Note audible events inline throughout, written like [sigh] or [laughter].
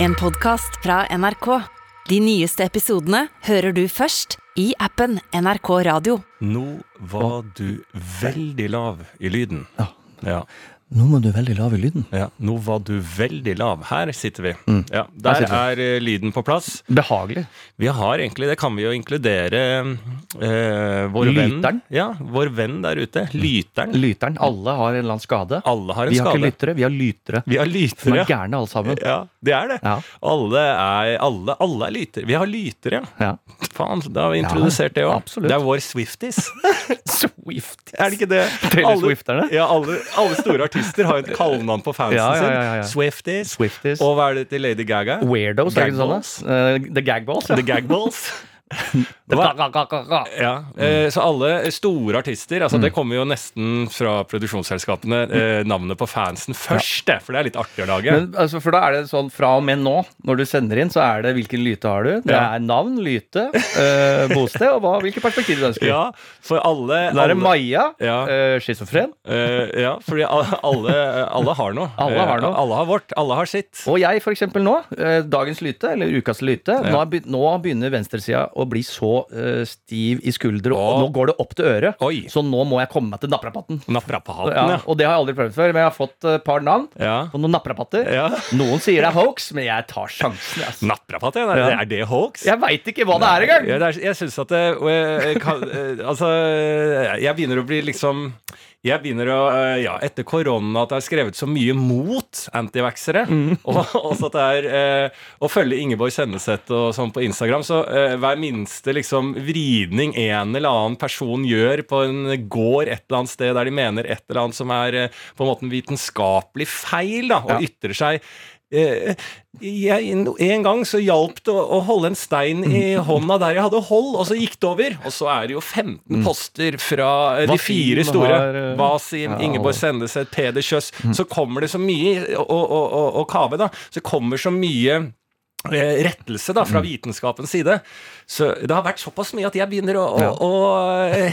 En podcast fra NRK. De nyeste episodene hører du først i appen NRK Radio. Nå var du veldig lav i lyden. Ja. Nå var du veldig lav i lyden. ja. Nå var du veldig lav. Her sitter vi. Mm. Ja, Der sitter er eh, lyden på plass. Behagelig. Vi har egentlig, det kan vi jo inkludere eh, vår Lyteren? venn Ja, vår venn der ute. Lyteren. Lyteren. Alle har en eller annen skade. Alle har en Vi har ikke skade. lyttere, vi har lytere. Vi har Som Vi er gærne alle sammen. Ja, det er det. Ja. Alle er, alle, alle er lytere. Vi har lytere, ja. Faen, da har vi introdusert det òg. Det er vår Swifties. [laughs] Swifties. Er det ikke det? Taylor Alle- Swifterne? Ja, alle, alle store artister har jo et kallenavn på fansen Ja, ja, ja, ja, ja. sin. Swifties. Swifties. Og hva er det til Lady Gaga? Weirdos, Gagballs. sånn? da? Eh, the Gagballs. The Gagballs. [laughs] Ja, eh, Så alle store artister altså Mm. Det kommer jo nesten fra produksjonsselskapene, eh, navnet på fansen først, for det er litt artig å lage. Men, altså, for da er det sånn fra og med nå, når du sender inn, så er det hvilken lyte har du? Det Ja. er navn, lyte, eh, bosted og hva, hvilke perspektiv du ønsker. ja, for alle, Da er det Maja, Ja. eh, schizofren. eh, Ja, fordi alle, alle har noe. [laughs] Alle har noe. Alle har vårt. Alle har sitt. Og jeg, for eksempel nå, dagens lyte, eller ukas lyte, nå begynner venstresida å bli så uh, stiv i skuldre, og nå går det opp til øret. Oi. Så nå må jeg komme meg til napprapatten. naprapaten Ja, ja. og det har jeg aldri prøvd før, men jeg har fått et par navn ja. og noen napprapatter. ja. Noen sier det er hoax, men jeg tar sjansen. Altså. Napprapatt, ja. Er, det hoax? Jeg veit ikke hva det er engang! Ja, er, jeg syns at det jeg, kan, eh, Altså, jeg begynner å bli liksom jeg begynner å, eh, ja, Etter korona at det er skrevet så mye mot antivaxere, Mm. og også at det er eh, å følge Ingeborg Senneset og sånn på Instagram, så eh, hver minste liksom vridning en eller annen person gjør på en gård et eller annet sted der de mener et eller annet som er på en måte vitenskapelig feil, da, og Ja. ytrer seg jeg, en gang så hjalp det å, å holde en stein i [laughs] hånda der jeg hadde hold, og så gikk det over. Og så er det jo 15 poster fra eh, de fire store. eh, Wasim, ja, Ingeborg og- Peder Kjøss. Så kommer det så mye, og, og, og, og Kave, da. Så kommer så mye eh, rettelse da, fra vitenskapens side. Så det har vært såpass mye at jeg begynner å, å, å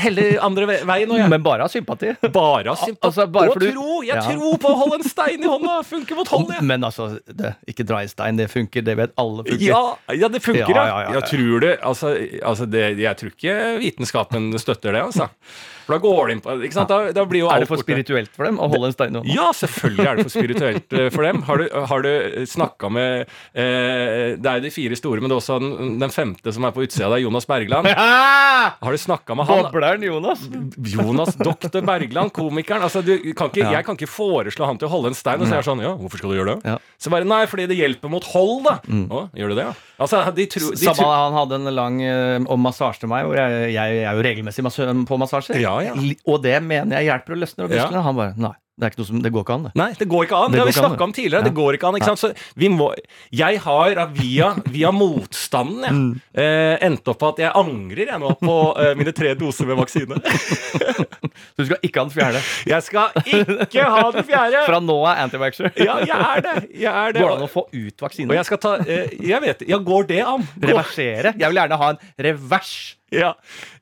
helle andre veien. Og jeg Men bare av sympati. bare av sympati. altså, bare og du- tro! Jeg Ja. tror på å holde en stein i hånda! Funker mot hånd, jeg. Men altså, det, ikke dra i stein. Det funker, det vet alle funker. Ja, ja, det funker, Ja, ja. ja, ja, ja. Jeg tror det, altså, altså det, Jeg tror ikke vitenskapen støtter det, altså. For da går de inn på ikke sant? Da, da blir jo Er alt det for spirituelt for dem å holde en stein i hånda? Ja, selvfølgelig er det for spirituelt eh, for dem. Har du, har du snakka med eh, Det er jo de fire store, men det er også den, den femte som er på utsida der, Jonas Bergland. Har du snakka med han? Bobleren Jonas. Jonas Doktor Bergland, komikeren. Altså, du kan ikke, Jeg kan ikke foreslå han til å holde en stein. Og så er jeg sånn, ja, hvorfor skal du gjøre det? Så bare, nei, fordi det hjelper mot hold, da. Å, gjør det det, ja? Altså, de tro, de Samme, han hadde en lang eh, om massasje til meg, hvor jeg, jeg, jeg er jo regelmessig massø på massasjer. Ja, ja. Og det mener jeg hjelper å løsne Ja. musklene. Han bare Nei, det, er som, det går ikke an, det. Nei, det går ikke an. Det, Det har vi snakka om tidligere. Ja. Det går ikke an. ikke sant? Så vi må Jeg har via, via motstanden jeg, Mm. eh, endt opp at jeg angrer jeg nå på eh, mine tre doser med vaksine. [laughs] Så du skal ikke ha den fjerde. Jeg skal ikke ha den fjerde! Fra nå av antivaxer. Ja, jeg er det. Jeg er det. Går det an å få ut vaksinen? Og jeg skal ta eh, Jeg vet Ja, går det an? Reversere? Jeg vil gjerne ha en revers. Ja,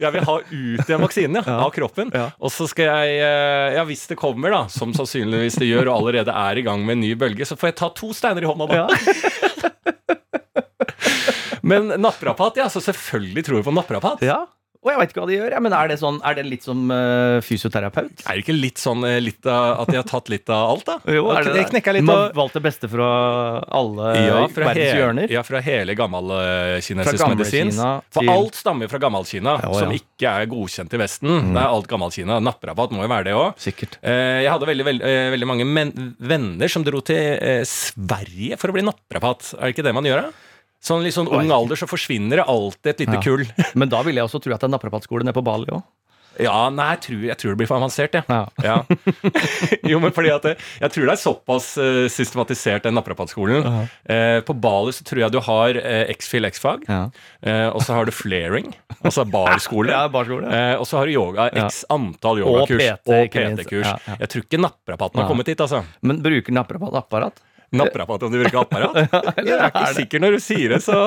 jeg vil ha ut den vaksinen [laughs] ja, av kroppen. Ja. Og så skal jeg eh, Ja, hvis det kommer, da, som sannsynligvis det gjør, og allerede er i gang med en ny bølge, så får jeg ta to steiner i hånda da. Ja. [laughs] Men naprapat, ja. Så selvfølgelig tror jeg på naprapat. ja. Og jeg veit ikke hva de gjør. Ja, men er det, sånn, er det litt som uh, fysioterapeut? Er det ikke litt sånn eh, litt av, at de har tatt litt av alt, da? Jo, er det det litt Man av har valgt det beste fra alle ja, fra verdens hele, hjørner? Ja, fra hele gammel uh, kinesisk Fra medisin. Kina For til- alt stammer fra gammel-Kina, Ja, Mm. som ja. ikke er godkjent i Vesten. Det er alt gammel-Kina. Naprapat må jo være det òg. Sikkert. Jeg hadde veldig, veldig, veldig mange men venner som dro til Sverige for å bli naprapat. Er det ikke det man gjør, da? Sånn litt sånn ung alder så forsvinner det alltid et lite kull. [laughs] Men da vil jeg også tro at det er naprapatskole nede på Bali òg. Ja, nei, jeg tror, jeg tror det blir for avansert, jeg. Ja. Ja. [laughs] [laughs] jo, men fordi at det, Jeg tror det er såpass eh, systematisert, den naprapatskolen. Ja. Eh, på Bali så tror jeg du har uh, X-Fil X-fag, Ja. eh, og så har du flaring, altså barskole. Ja, barskole. Eh, og så har du yoga, x antall Og yogakurs. Og. PT-kurs. Ja, ja. Jeg tror ikke naprapaten har kommet hit, altså. Men bruker naprapat apparat? Naprapat om du bruker apparat? [laughs] Jeg er ikke er sikker når du sier det, så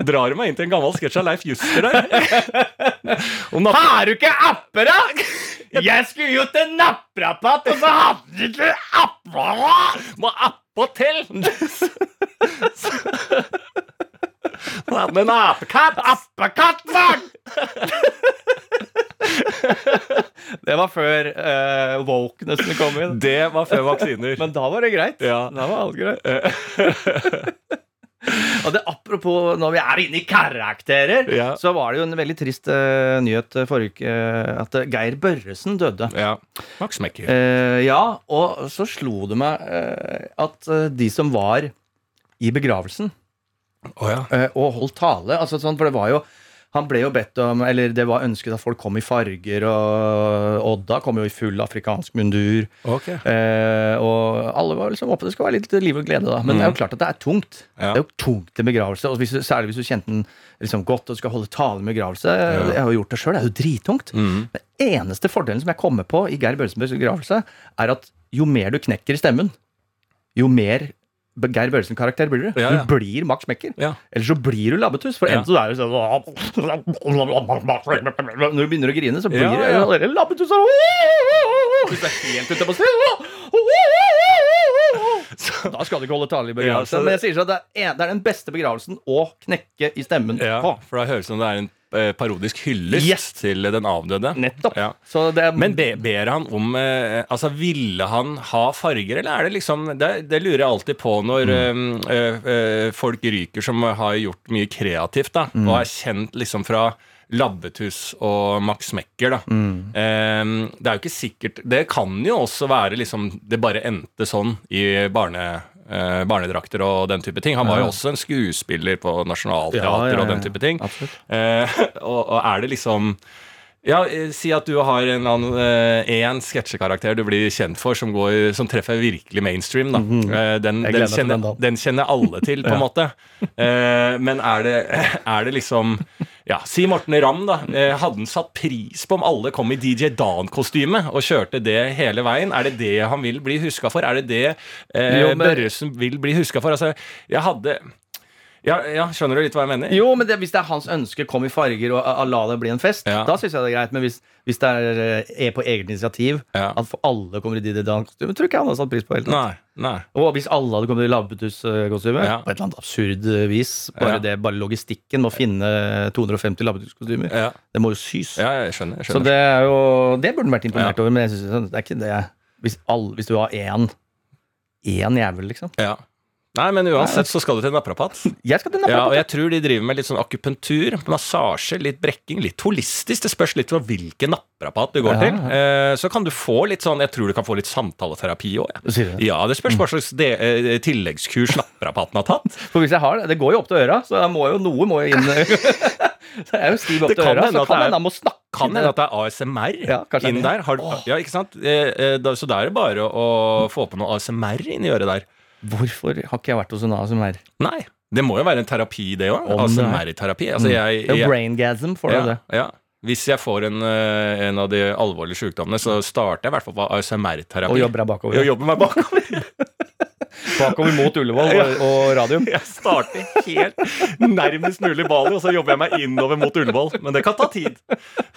drar du meg inn til en gammel sketsj av Leif Juster der. [laughs] Har du ikke apparat?! Jeg skulle jo til naprapat, og så hadde du ikke apparat! Må appåtil! hadde en apekatt! Apekatt, mann! [laughs] [laughs] det var før uh, wokenessene kom inn. Det var før vaksiner. Men da var det greit. Ja. Da var alt greit. [laughs] Og det Apropos når vi er inne i karakterer, Ja. så var det jo en veldig trist uh, nyhet eh, forrige uke uh, at eh, Geir Børresen døde. Ja. Max Mekker. Uh, ja, og så slo det meg eh, at eh, de som var i begravelsen oh, ja. eh, og holdt tale altså sånn, For det var jo han ble jo bedt om, eller Det var ønsket at folk kom i farger, og Odda kom jo i full afrikansk mundur. Ok. Eh, og alle var liksom oppe. Det skal være litt liv og glede, da. Men det er jo klart at det er tungt. Mm. Ja. Det er jo tungt til begravelse. Og hvis særlig hvis du kjente den liksom godt og skal holde tale med begravelse. Jeg har jo gjort det sjøl. Det er jo drittungt. Mm. Den eneste fordelen som jeg kommer på i Geir Bølsenbergs begravelse, er at jo mer du knekker i stemmen, jo mer Geir Børresen-karakter blir du. Ja, ja. Du blir Max Mekker. Ja. Eller så blir du labbetuss. For enten så er sånn Når du begynner å grine, så blir Ja, ja. allerede labbetuss. Hvis du er helt ute på [laughs] Da skal du ikke holde tale i Ja, begravelse. så det- Men jeg sier så at det er, det er den beste begravelsen å knekke i stemmen Ja, på. for da høres det ut som det er en eh, parodisk hyllest Yes. til den avdøde. Nettopp. Ja. Så det er, Men be, ber han om eh, Altså, ville han ha farger, eller er det liksom Det, det lurer jeg alltid på når Mm. eh, eh, eh, folk ryker som har gjort mye kreativt, da, Mm. og er kjent liksom fra Labbetuss og Max Mekker, da. Mm. Det er jo ikke sikkert Det kan jo også være liksom Det bare endte sånn i barne... eh, barnedrakter og den type ting. Han var jo også en skuespiller på Nationaltheatret Ja, ja, ja, og den type ting. Eh, [laughs] og, og er det liksom ja, Si at du har en eller eh, sketsjekarakter du blir kjent for, som, går, som treffer virkelig mainstream. Da. Eh, den, den, kjenner, den den kjenner alle til, på en [laughs] måte. Eh, men er det, [laughs] er det liksom Ja, si Morten Ramm, da. Eh, hadde han satt pris på om alle kom i DJ Dan-kostyme og kjørte det hele veien? Er det det han vil bli huska for? Er det det eh, Jo, men- Børresen vil bli huska for? Altså, jeg hadde ja, ja, skjønner du litt hva jeg mener? Jo, men det, hvis det er hans ønske, kom i farger og og la det bli en fest, Ja. da syns jeg det er greit. Men hvis, hvis det er, eh, er på eget initiativ, Ja. at for alle kommer i Didi Dan-kostyme, tror ikke han hadde satt pris på. Helt. Nei. nei. Og hvis alle hadde kommet i labbetuss-kostyme, Ja. på et eller annet absurd eh, vis, bare, Ja. det, bare logistikken med å finne 250 labbetuss-kostymer, det må jo sys. Ja, jeg skjønner. Jeg Så det er jo Det burde han vært imponert over, men jeg synes det er ikke det Hvis, alle, hvis du har én Én jævel, liksom. ja. Nei, men uansett så skal du til naprapat. Jeg skal til Ja, og jeg tror de driver med litt sånn akupunktur, massasje, litt brekking, litt holistisk. Det spørs litt om hvilken naprapat du går Ja, til. Eh, så kan du få litt sånn Jeg tror du kan få litt samtaleterapi òg. Ja. Det? ja, det spørs hva slags de, eh, tilleggskurs naprapaten har tatt. [laughs] For hvis jeg har det Det går jo opp til øra, så må jo, noe må jo inn [laughs] Så jeg er jo stiv opp til øra, så kan hende han må snakke. Kan hende at det er ASMR Ja, inn er der. Har, ja, ikke sant? Eh, da, så da er det bare å få på noe ASMR inn i øret der. Hvorfor har ikke jeg vært hos en ASMR? Nei. Det må jo være en terapi, det òg. Er. ASMR-terapi. Altså, jeg, Det er jeg, braingasm, får du ja, det. ja. Hvis jeg får en, eh, en av de alvorlige sykdommene, så starter jeg i hvert fall på ASMR-terapi. Og jobber deg bakover. Jeg jobber meg bakover. [laughs] Bakover mot Ullevål og, og radium. Jeg starter helt nærmest mulig Bali, og så jobber jeg meg innover mot Ullevål. Men det kan ta tid.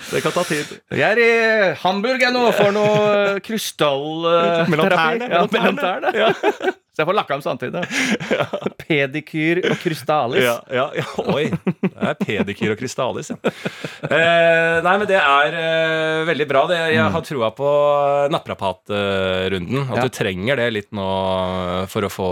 Det kan ta tid. Jeg er i Hamburg jeg nå for noe krystallterapi. Mellom tærne, Ja, mellom tærne. tærne. Så jeg får lakka dem samtidig. [laughs] Pedikyr og krystallis. Ja, ja, ja. Oi. Det er pedikyr og krystallis, ja. Eh, nei, men det er eh, veldig bra. Det, jeg har trua på naprapatrunden. At Ja. du trenger det litt nå for å få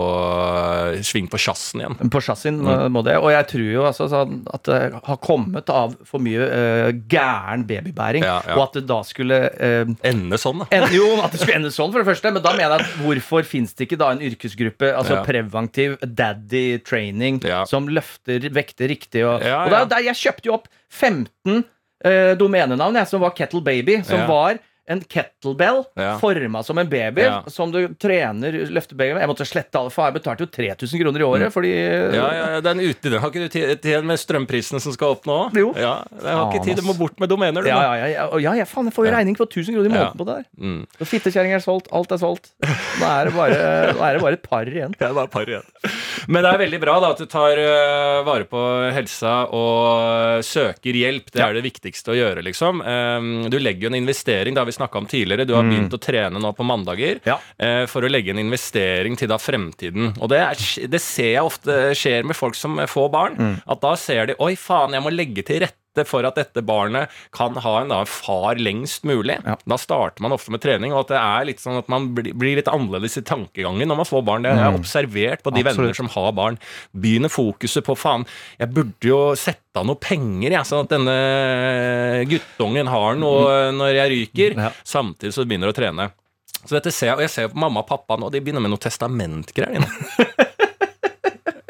eh, sving på sjassen igjen. På chassisen må det. Og jeg tror jo altså at det har kommet av for mye eh, gæren babybæring. Ja, ja. Og at det da skulle eh, Ende sånn, da. en, Jo, at det skulle ende sånn, for det første. Men da mener jeg at hvorfor fins det ikke da en yrkesgruppe, altså Ja. preventiv daddy training, Ja. som løfter vekter riktig? Og, Ja, og det er der jeg kjøpte jo opp 15 uh, domenenavn, jeg, som var Kettle Baby, som Ja. var en kettlebell Ja. forma som en baby, Ja. som du trener løfter baby med. Jeg måtte slette alle, for jeg betalte jo 3000 kroner i året fordi Mm. Ja, ja, ja, den ute, har ikke du tid med strømprisene som skal opp nå? Jo. Ja, jeg har ikke tid, du må bort med domener, du. Ja, ja, ja, ja, ja, ja, faen, jeg får jo regning på 1000 kroner i Ja. måneden på det der. Mm. Fittekjerring er solgt, alt er solgt. Nå er det bare, [laughs] er det bare et par igjen. Det er bare et par igjen. Men det er veldig bra da, at du tar øh, vare på helsa og søker hjelp. Det er det viktigste å gjøre, liksom. Um, du legger jo en investering. Da. Vi snakka om tidligere. Du har begynt å trene nå på mandager Ja. eh, for å legge en investering til da fremtiden. Og det, er, det ser jeg ofte skjer med folk som får barn. At da ser de Oi, faen, jeg må legge til rette for at dette barnet kan ha en da, far lengst mulig. Ja. Da starter man ofte med trening, og at det er litt sånn at man blir, litt annerledes i tankegangen når man får barn. Det har jeg observert på de venner som har barn. Begynner fokuset på faen, jeg burde jo sette av noe penger, jeg, sånn at denne guttungen har noe når jeg ryker. Ja. Samtidig så begynner å trene. Så dette ser jeg, og jeg ser på mamma og pappa nå, de begynner med noe testamentgreier. [laughs]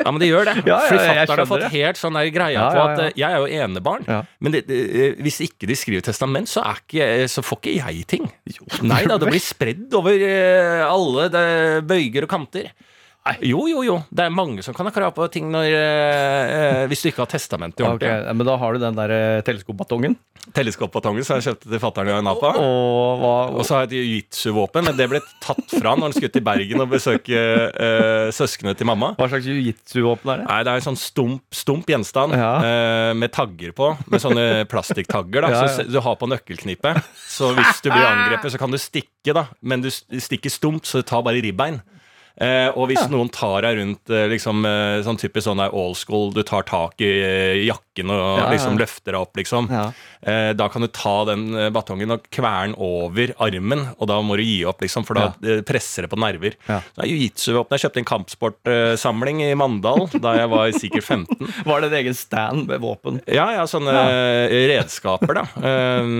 Ja, men de gjør det. [laughs] Ja, ja, Fordi fatter'n har fått helt sånn der greia på at eh, jeg er jo enebarn. Men det, det, eh, hvis ikke de skriver testament, så, ikke, så får ikke jeg ting. [laughs] Nei da, det blir spredd over eh, alle bøyger og kanter. Jo, jo, jo. Det er mange som kan ha krav på ting når, eh, eh, hvis du ikke har testamentet ordentlig. Men da har du den der eh, teleskopbatongen. Teleskopbatongen som jeg kjøpte til fatter'n i Napa. Og hva Og så har jeg et jiu-jitsu-våpen, men det ble tatt fra når han skulle til Bergen og besøke eh, søsknene til mamma. Hva slags jiu-jitsu-våpen er det? Nei, det er en sånn stump, stump gjenstand Ja. eh, med tagger på. Med sånne [laughs] plastikktagger da, Ja, ja. Så du har på nøkkelknippet. Så hvis du blir angrepet, så kan du stikke, da. Men du stikker stumt, så det tar bare ribbein. Eh, og hvis noen tar deg rundt eh, liksom, eh, sånn typisk sånn all old school, du tar tak i eh, jakken og Ja, ja. liksom løfter deg opp, liksom. Ja. Eh, da kan du ta den batongen og kverne over armen, og da må du gi opp, liksom, for da presser det på nerver. Ja. Er jiu-jitsu-våpen. Jeg kjøpte en kampsportsamling i Mandal da jeg var sikkert 15. [laughs] Var det en egen stand med våpen? Ja, ja, sånne redskaper, da. Eh,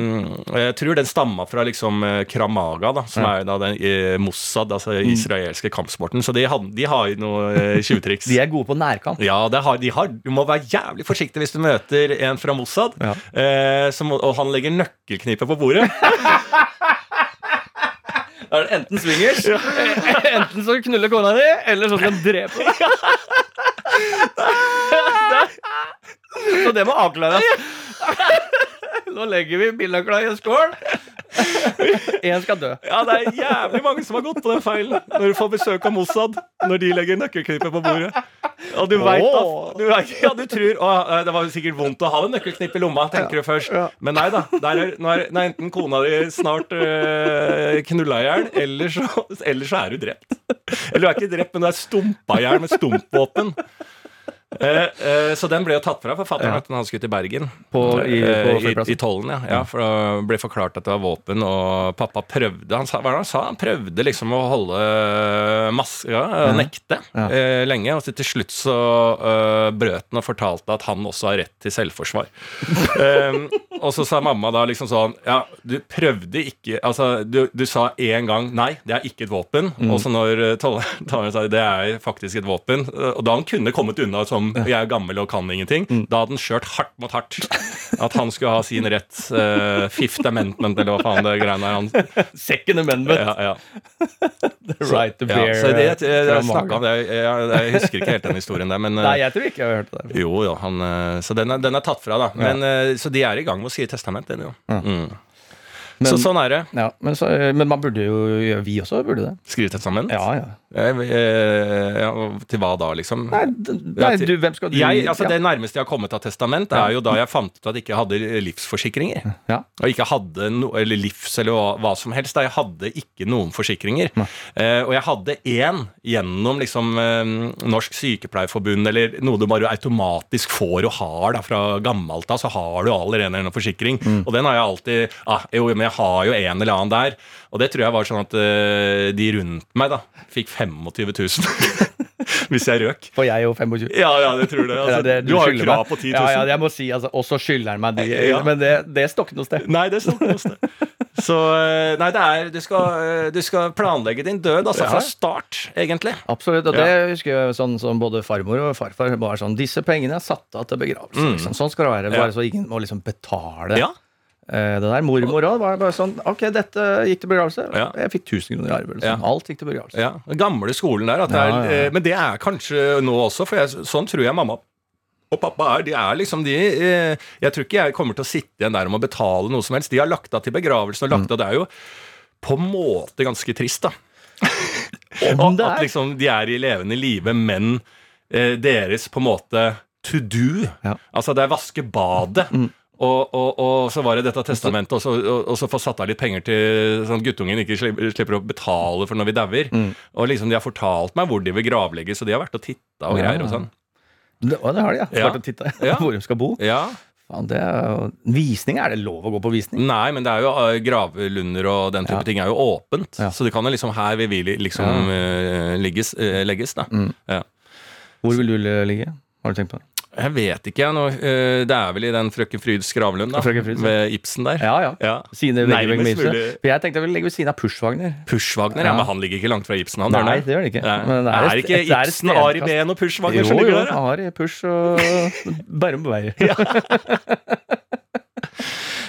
jeg tror den stamma fra liksom Kramaga, da, som er da den Mossad, altså israelske kampsporten. Så de, had, de har jo noe eh, tjuvtriks. [laughs] De er gode på nærkamp. Ja, det har, de har, du må være jævlig forsiktig hvis du møter en fra Mossad, Ja. eh, som, og han legger nøkkelknippet på bordet. Da er det enten swingers, [laughs] enten så knuller kona di, eller så skal han drepe deg. [laughs] Så det må avklares. [laughs] Nå legger vi Billakla i en skål. [laughs] Én skal dø. Ja, det er jævlig mange som har gått på den feilen når du får besøk av Mossad når de legger nøkkelknippet på bordet. Og du veit da du vet, Ja, du tror å, Det var sikkert vondt å ha en nøkkelknipp i lomma, tenker du først. Ja. Men nei da. Der er, nå, er, nå er enten kona di snart øh, knulla i hjel, eller, så- eller så er du drept. Eller du er ikke drept, men du er stumpa i hjel med stumpvåpen. Eh, eh, så den ble jo tatt fra forfatteren Ja. at han skulle til Bergen. På- i- Eh, på i. I tollen, ja. ja. For det ble forklart at det var våpen, og pappa prøvde Han sa, hva han sa? Han prøvde liksom å holde maska, ja, nekte, Ja. eh, lenge. Og så til slutt så uh, brøt han og fortalte at han også har rett til selvforsvar. um, [laughs] og så sa mamma da liksom sånn Ja, du prøvde ikke Altså, du, du sa én gang nei, det er ikke et våpen. Mm. Og så når eh, [laughs] tolleren sa det er faktisk et våpen, eh, og da han kunne kommet unna som jeg er gammel og kan ingenting, Mm. da hadde han kjørt hardt mot hardt. At han skulle ha sin rett. Uh, fifth amendment, eller hva faen det greiene er. Han, Second amendment. ja, ja. Right to ja, bear. så det, jeg, jeg, jeg, om jeg, husker ikke helt den historien der, men eh, Nei, jeg tror ikke jeg har hørt det. jo, jo, han, eh, så den er, den er tatt fra, da. Men, eh, Så de er i gang med å skrive testament ennå. Mm. Så sånn er det. Ja, men, så, men man burde jo gjøre Vi også burde det. Skrive testament. Ja, ja. Eh, eh, ja, til hva da, liksom? Nei, nei du, hvem skal du Jeg, altså. Det nærmeste jeg har kommet av testament, er jo da jeg fant ut at jeg ikke hadde livsforsikringer. Ja. Og ikke hadde no, eller livs eller hva, hva som helst. Da jeg hadde ikke noen forsikringer. Eh, og jeg hadde én gjennom liksom eh, Norsk Sykepleierforbund, eller noe du bare automatisk får og har da, fra gammelt av, så har du allerede en forsikring. Og den har jeg alltid ah, Jo, men jeg har jo en eller annen der. Og det tror jeg var sånn at uh, de rundt meg da fikk 25 000 [laughs] hvis jeg røk. For jeg er jo 25. Ja, ja, det tror du. Altså, Ja, det du, har jo krav meg. på 10 000. Ja, ja, jeg må si, altså, Og så skylder han meg de. Ja. Men det, det står ikke noe sted. Nei, det står ikke noe sted. Så eh, nei, det er Du skal, eh, du skal planlegge din død, altså Ja. fra start, egentlig. Absolutt. Og Ja. det husker jeg sånn som både farmor og farfar var sånn Disse pengene er satt av til begravelse. Liksom. Sånn skal det være. Bare så ingen må liksom betale Ja. Eh, det der. Mormor òg var bare sånn Ok, dette gikk til begravelse. Ja. Jeg fikk 1000 kroner i arv. Liksom. Ja. Alt gikk til begravelse. ja. Den gamle skolen der. At det er, eh, Men det er kanskje nå også, for jeg, sånn tror jeg mamma og pappa er. De er liksom de eh, Jeg tror ikke jeg kommer til å sitte igjen der om å betale noe som helst. De har lagt av til begravelsen, og lagt av. Det er jo på en måte ganske trist, da. [laughs] Om det At er. liksom de er i levende live, men deres på en måte to do Ja. Altså, det er vaske badet. Og, og, og så var det dette testamentet, og så, og, så få satt av litt penger til sånn at guttungen ikke slipper, slipper å betale for når vi dauer. Mm. Og liksom de har fortalt meg hvor de vil gravlegges, og de har vært og titta og greier og sånn. Det, det har de, ja. Ja. Vært og titta Ja. [laughs] hvor de skal bo. Ja. Faen, det er Visning, er det lov å gå på visning? Nei, men det er jo eh, gravlunder og den type Ja. ting er jo åpent. Så det kan jo liksom her vil vi liksom uh, ligges, uh, legges, da. Mm. Ja. Hvor vil du ligge? Har du tenkt på det? Jeg vet ikke, jeg. Nå, eh, det er vel i den Frøken Fryds gravlund, da. Frøken Fryds, ved Ibsen der. Ja, ja. Ja. Sine vegger vegg med Ibsen. For jeg tenkte jeg ville legge ved siden av Pushwagner. Pushwagner, ja. Ja. men han ligger ikke langt fra Ibsen, han. Nei, det gjør det ikke. Nei. Men det er, et- ikke et, er et Ibsen, Ari. Behn og Pushwagner som ligger der? Jo, Ari, Push og Bærum Beyer. [laughs] [laughs]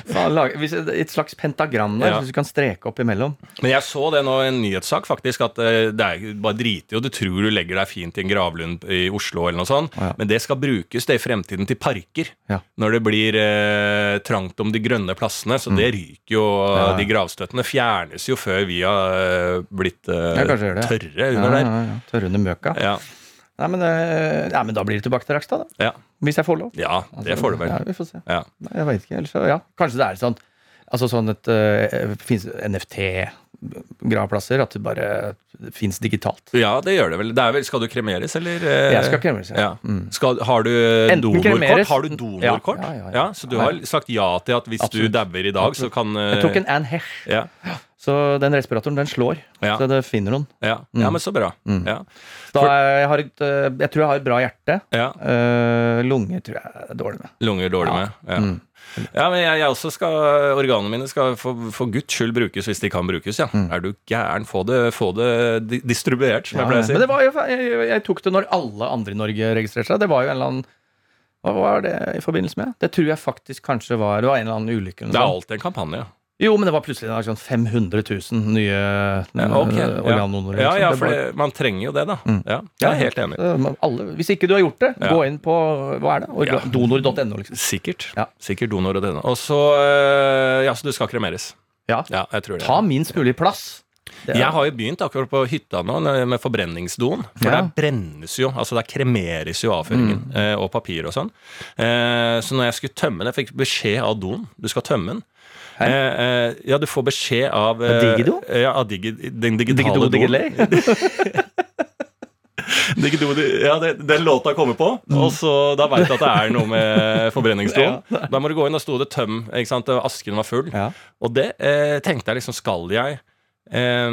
Et slags pentagram der, Ja. hvis du kan streke opp imellom. Men jeg så det nå i en nyhetssak, faktisk, at eh, det er bare driter jo. Du tror du legger deg fint i en gravlund i Oslo eller noe sånt, Ja. men det skal brukes det i fremtiden til parker. Ja. Når det blir eh, trangt om de grønne plassene, så det ryker jo. Mm. Ja. De gravstøttene fjernes jo før vi har eh, blitt eh, tørre under der. Tørre under møka. Ja. Nei, men, eh, ja, men da blir det tilbake til Rakstad, da. Ja. Hvis jeg får lov. ja, det får du vel. Ja, vi får se. Ja. Nei, jeg veit ikke. Ellers ja. Kanskje det er sånn Altså sånn et uh, Fins NFT-gravplasser? At det bare fins digitalt? Ja, det gjør det vel. Det er vel. Skal du kremeres, eller? Uh, Jeg skal kremeres, ja. Ja. Mm. Skal, har du donorkort? Har du donorkort? Ja, ja, ja. Så du har sagt ja til at hvis Absolutt. du dauer i dag, så kan uh, Jeg tok en Anne Ja, ja, så den respiratoren den slår. Ja. Så det finner noen. ja. ja, men så bra. Mm. Ja. Da er, jeg, har eh, jeg tror jeg har et bra hjerte. ja. Uh, lunger tror jeg er dårlig med. Lunger dårlig Ja. med. Ja. Mm. ja, men jeg, jeg også skal Organene mine skal for, for guds skyld brukes hvis de kan brukes, ja. Er du gæren? Få det, få det distribuert, som Mm. Ja, jeg pleier å si. Men det var jo, jeg, jeg tok det når alle andre i Norge registrerte seg. Det var jo en eller annen Hva var det i forbindelse med? Det tror jeg faktisk kanskje var Det var en eller annen ulykke. Det er alltid en kampanje. Jo, men det var plutselig sånn 500 000 nye Ja, okay. organdonorer. Ja. Ja, liksom. ja, for det, man trenger jo det, da. Mm. Ja, jeg er helt enig. Alle, hvis ikke du har gjort det, Ja. gå inn på hva er det? Ja. Donor.no, liksom. Sikkert. Ja. Sikkert donor.no. og så øh, Ja, så du skal kremeres. Ja. Ja, jeg tror det. Ta minst mulig plass. Er- Jeg har jo begynt akkurat på hytta nå med- forbrenningsdoen. For Ja. der brennes jo, altså der kremeres jo avføringen mm. og papir og sånn. Eh, så når jeg skulle tømme den, jeg fikk beskjed av doen du skal tømme den. Eh, eh, ja, du får beskjed av eh, Digido? Ja, av digi, den digitale digilei. Digido, [laughs] di- ja, det, den låta kommer på, og så da veit du at det er noe med [laughs] forbrenningsdoen. Da må du gå inn, og sto det tøm. ikke sant? Asken var full. Og det eh, tenkte jeg liksom Skal jeg eh,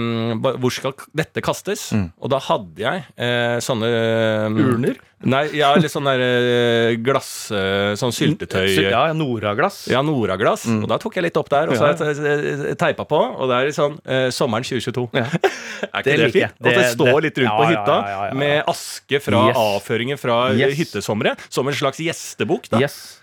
Hvor skal dette kastes? Mm. Og da hadde jeg eh, sånne eh, Urner? Nei, ja, litt sånn der eh, glass eh, Sånn syltetøy Ja, Noraglass. ja, Noraglass. Mm. Og da tok jeg litt opp der, og så Ja. har jeg teipa på. Og det er sånn eh, sommeren 2022. Ja. [laughs] Er ikke Det det, fint? At det står litt rundt ja, på ja, hytta ja, ja, ja. med aske fra Yes. avføringer fra Yes. hyttesomre, som en slags gjestebok. Da. Yes.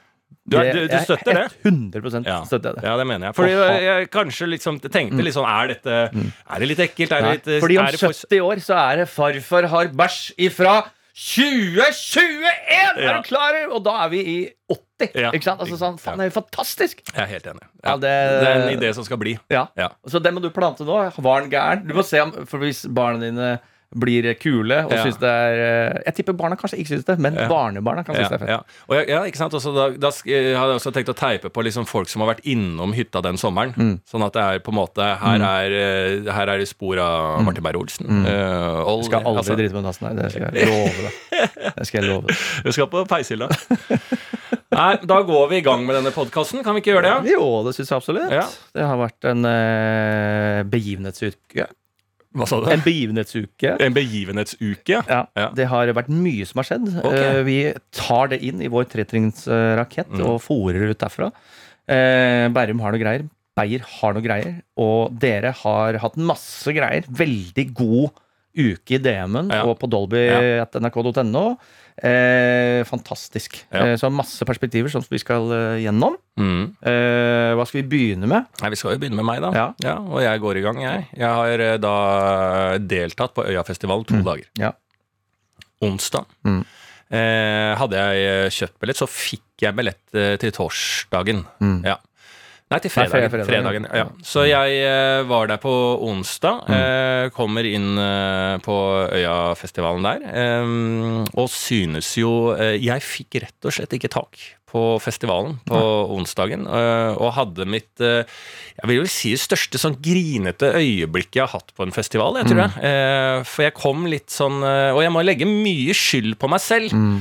Du, er- du, du støtter det? 100 Ja. støtter jeg det. Ja, det mener jeg. Fordi jeg, jeg kanskje liksom tenkte litt sånn Er dette Er det litt ekkelt? Er det litt eh, fordi om er for- 70 år så er det farfar har bæsj ifra 2021! Er Ja. du klar? Og da er vi i 80. Ja. Ikke sant? Altså sånn, faen, det er jo fantastisk! Jeg er helt enig. Ja, det- det, er en idé som skal bli. Ja. Ja. Så den må du plante nå. Var den gæren? Du må se om For hvis barna dine blir kule og Ja. syns det er eh, Jeg tipper barna kanskje ikke syns det, men Ja. barnebarna kan synes Ja, det er fett. ja. Og jeg, ja, ikke sant? Også da, da hadde jeg også tenkt å teipe på liksom folk som har vært innom hytta den sommeren. Mm. Sånn at det er på en måte Her er, eh, her er det spor av Martin Beyer-Olsen. Mm. Uh, Jeg skal aldri altså, drite med dassen her. Det skal jeg love deg. [laughs] Det skal jeg love deg. Du skal på peishylla. Nei, da går vi i gang med denne podkasten. Kan vi ikke gjøre det? Jo, det syns jeg absolutt. Det har vært en uh, begivenhetsuke. Hva sa du? En begivenhetsuke. En begivenhetsuke? Ja, Ja. Det har vært mye som har skjedd. Ok. Eh, vi tar det inn i vår tretrinnsrakett Mm. og fòrer ut derfra. Eh, Bærum har noe greier. Beyer har noe greier. Og dere har hatt masse greier. Veldig god uke i DM-en Ja. og på dolby.nrk.no. Eh, fantastisk. Ja. Eh, så masse perspektiver som vi skal eh, gjennom. Mm. Eh, hva skal vi begynne med? Nei, Vi skal jo begynne med meg, da. Ja. Og jeg går i gang, jeg. Jeg har eh, da deltatt på Øyafestivalen to dager. Ja. Onsdag Mm. eh, hadde jeg kjøpt billett, så fikk jeg billett til torsdagen. Mm. Ja. Nei, til Nei, fredagen. fredagen, fredagen ja. ja. Så jeg eh, var der på onsdag. Mm. Eh, kommer inn eh, på Øyafestivalen der. Eh, og synes jo Jeg fikk rett og slett ikke tak på festivalen på onsdagen eh, og hadde mitt eh, Jeg vil jo si det største sånn grinete øyeblikket jeg har hatt på en festival. Jeg tror jeg. Eh, For jeg kom litt sånn Og jeg må legge mye skyld på meg selv, Mm.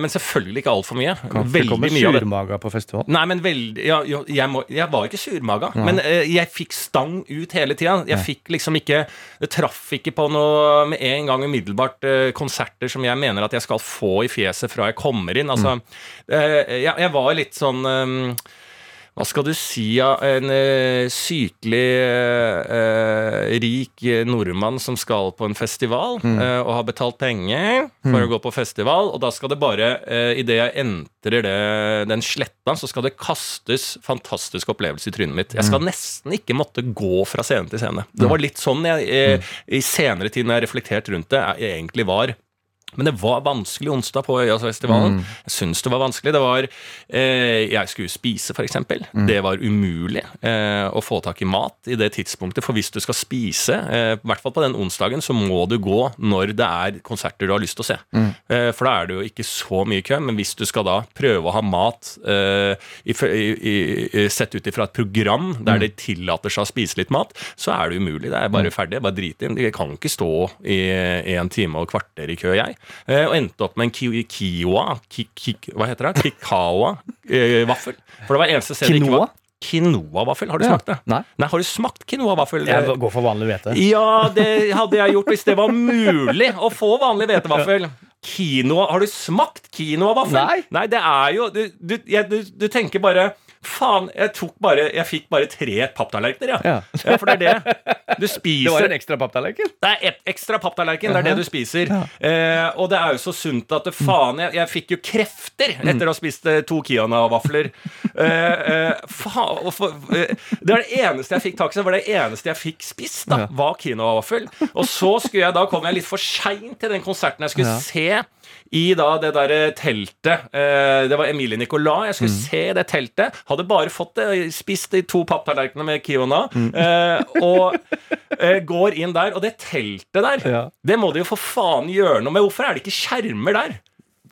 men selvfølgelig ikke altfor mye. Kan Veldig komme mye surmaga på festival. Nei, men veldig ja, jeg, må, jeg var ikke surmaga, men eh, jeg fikk stang ut hele tida. Jeg fikk liksom ikke Det traff ikke på noe med en gang umiddelbart konserter som jeg mener at jeg skal få i fjeset fra jeg kommer inn. Altså, eh, jeg, jeg var litt sånn um, hva skal du si av en uh, sykelig uh, rik eh, nordmann som skal på en festival eh, og har betalt penger for å gå på festival, og da skal det bare, uh, idet jeg entrer det, den sletta, så skal det kastes fantastisk opplevelse i trynet mitt. Jeg skal nesten ikke måtte gå fra scene til scene. Det var litt sånn jeg eh, i senere tid, når jeg reflekterte reflektert rundt det, jeg egentlig var. Men det var vanskelig onsdag på Øyafestivalen. Jeg syns det var vanskelig. Det var eh, Jeg skulle spise, f.eks. Det var umulig eh, å få tak i mat i det tidspunktet. For hvis du skal spise, eh, i hvert fall på den onsdagen, så må du gå når det er konserter du har lyst til å se. Eh, for da er det jo ikke så mye kø. Men hvis du skal da prøve å ha mat eh, i, i, i, sett ut ifra et program der de tillater seg å spise litt mat, så er det umulig. Det er bare ferdig. Bare drit i det. Jeg kan ikke stå i en time og kvarter i kø, jeg. Eh, og endte opp med en ki Kiowa ki ki Hva heter det? Kikawa-vaffel. For det var eneste stedet det ikke var Quinoa-vaffel. Har du Ja. smakt det? Nei. Nei, Har du smakt quinoa-vaffel? Jeg går for vanlig hvete. Ja, det hadde jeg gjort hvis det var mulig å få vanlig hvetevaffel. Quinoa, Har du smakt quinoa-vaffel? Nei. Nei, det er jo Du, du, jeg, du, du tenker bare Faen, jeg tok bare Jeg fikk bare tre papptallerkener, ja. Ja. ja. For det er det. Du spiser Det var en ekstra papptallerken. det er et ekstra papptallerken. Det er det du spiser. Eh, og det er jo så sunt at det, faen jeg, jeg fikk jo krefter etter å ha spist eh, to Kiana-vafler. Eh, eh, faen, for, eh, det var det eneste jeg fikk tak i. Det var det eneste jeg fikk spist, da, Ja. var Kiana-vaffel. Og så skulle jeg da kom jeg litt for seint til den konserten jeg skulle Ja. se. I da det derre teltet. Eh, det var Emilie Nicolas. Jeg skulle se det teltet. Hadde bare fått det, spist de to papptallerkenene med Kiona. Mm. [laughs] og eh, går inn der. Og det teltet der, Ja. det må de jo for faen gjøre noe med. Hvorfor er det ikke skjermer der?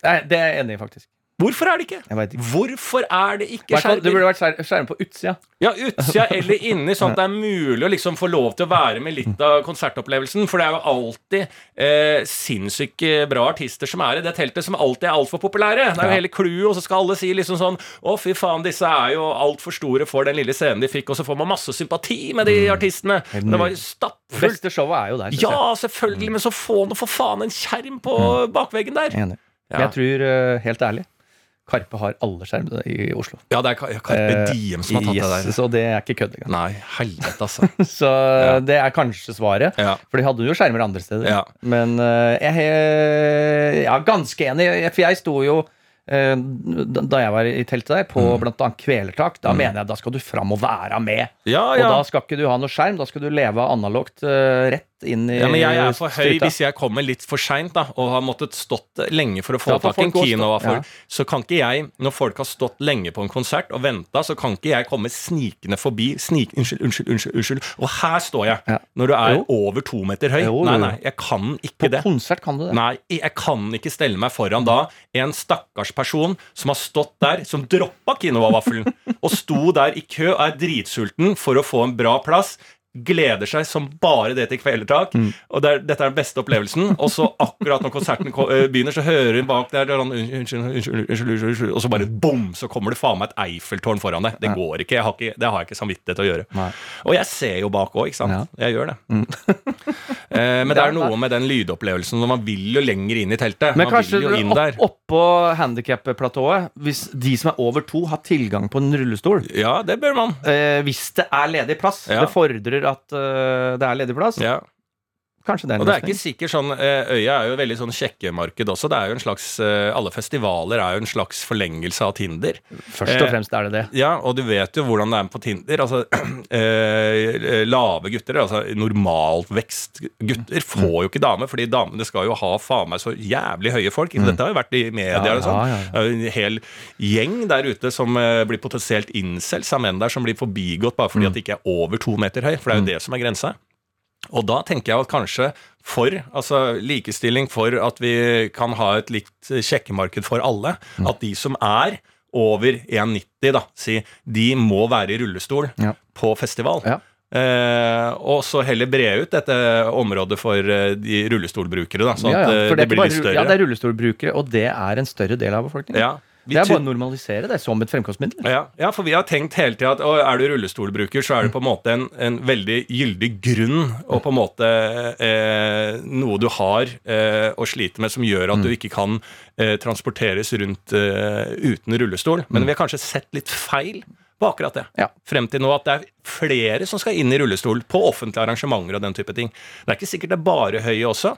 Nei, det er jeg enig i, faktisk. Hvorfor er det ikke? Jeg ikke. Hvorfor er det ikke skjermer? det burde vært skjermer skjerm på utsida. Ja, utsida eller inni, sånn at det er mulig å liksom få lov til å være med litt av konsertopplevelsen. For det er jo alltid eh, sinnssykt bra artister som er i det teltet, som alltid er altfor populære. Det er jo Ja. hele clouet, og så skal alle si liksom sånn Å, fy faen, disse er jo altfor store for den lille scenen de fikk, og så får man masse sympati med de artistene. Mm. Det var jo stappfullt. Beste showet er jo der. Ja, selvfølgelig, men så få nå for faen en skjerm på bakveggen der. Ja. Jeg tror, eh, helt ærlig, Karpe har alle skjermene i Oslo. Ja, det er Karpe Eh, Diem som har tatt det der. Så det er ikke kødd engang. Nei, helvete, altså. [laughs] Så Ja. det er kanskje svaret. Ja. For de hadde jo skjermer andre steder. Ja. Men eh, jeg er ganske enig, for jeg sto jo da da jeg var i teltet der, på Mm. annet Kvelertak, da mener jeg da skal du fram og være med. Ja, Og da skal ikke du ha noe skjerm, da skal du leve analogt uh, rett inn i Ja, men jeg er for høy hvis jeg kommer litt for seint og har måttet stått lenge for å få ja, tak i en ja. Så kan ikke jeg, når folk har stått lenge på en konsert og venta, så kan ikke jeg komme snikende forbi. Snik, unnskyld, unnskyld, unnskyld, unnskyld. Og her står jeg, Ja. når du er Jo. over to meter høy. Jo, jo, Nei, nei, jeg kan ikke På det. konsert kan du det. Nei, jeg kan ikke stelle meg foran da en stakkars person som har stått der, som droppa quinoa-vaffelen, og sto der i kø og er dritsulten for å få en bra plass. Gleder seg som bare det til kvelertak. Og det er, dette er den beste opplevelsen. Og så akkurat når konserten eh, begynner, så hører hun bak der sånn, unnskyld, unnskyld, unnskyld, unnskyld, unnskyld, Og så bare bom, så kommer det faen meg et Eiffeltårn foran deg. Det går ikke. Jeg har ikke. Det har jeg ikke samvittighet til å gjøre. Nei. Og jeg ser jo bak òg, ikke sant. Jeg gjør det. Mm. [laughs] men det er noe med den lydopplevelsen man vil jo lenger inn i teltet. Men man kanskje vil jo inn der. opp, oppå handikapplatået, hvis de som er over to, har tilgang på en rullestol Ja, det bør man. eh, Hvis det er ledig plass. Ja. Det fordrer at eh, det er ledig plass. Ja. Kanskje det er en Og det er ikke sikkert sånn eh, Øya er jo veldig sånn sjekkemarked også. Det er jo en slags eh, Alle festivaler er jo en slags forlengelse av Tinder. Først og eh, fremst er det det. Ja, og du vet jo hvordan det er på Tinder. Altså, [clears throat] lave gutter, altså normalvekst gutter, får jo ikke dame, fordi damene skal jo ha faen meg så jævlig høye folk. Dette har jo vært i media. Ja, og sånn. ja, ja, en hel gjeng der ute som blir potensielt incels av menn der som blir forbigått bare fordi at de ikke er over to meter høy, for det er jo det som er grensa. Og da tenker jeg at kanskje for altså likestilling, for at vi kan ha et likt sjekkemarked for alle, at de som er over 1,90, da, si, de må være i rullestol Ja. på festival. Ja. Eh, og så heller bre ut dette området for eh, de rullestolbrukere, da, så ja, at eh, det, det, blir litt større. ja, det er rullestolbrukere, og det er en større del av befolkningen. Ja, det er bare å normalisere det som et fremkomstmiddel. ja, ja, for vi har tenkt hele tida at å, er du rullestolbruker, så er det på en måte en, en veldig gyldig grunn og på en måte eh, noe du har eh, å slite med som gjør at du ikke kan eh, transporteres rundt eh, uten rullestol. Men vi har kanskje sett litt feil på akkurat det. Ja. Frem til nå at det er flere som skal inn i rullestol på offentlige arrangementer og den type ting. Det er ikke sikkert det er bare høye også.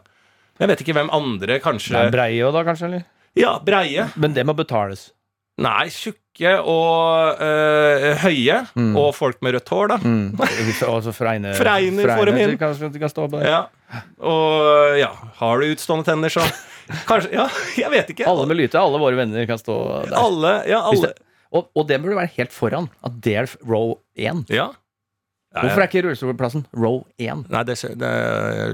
Jeg vet ikke hvem andre kanskje Det er breie også da, kanskje? eller? Ja, breie. Men det må betales. Nei, tjukke og øh, høye. Og folk med rødt hår, da. Mm. Altså Freine [laughs] Fregner får dem inn. Kan, kan stå på. Ja. Og ja, har du utstående tenner, så [laughs] Kanskje Ja, jeg vet ikke. Alle med lyte, alle våre venner kan stå der. Alle, ja, alle det, og, og det burde være helt foran. At det er row 1. Ja. Ja, Hvorfor er ikke rullestolplassen row 1? Nei, det, det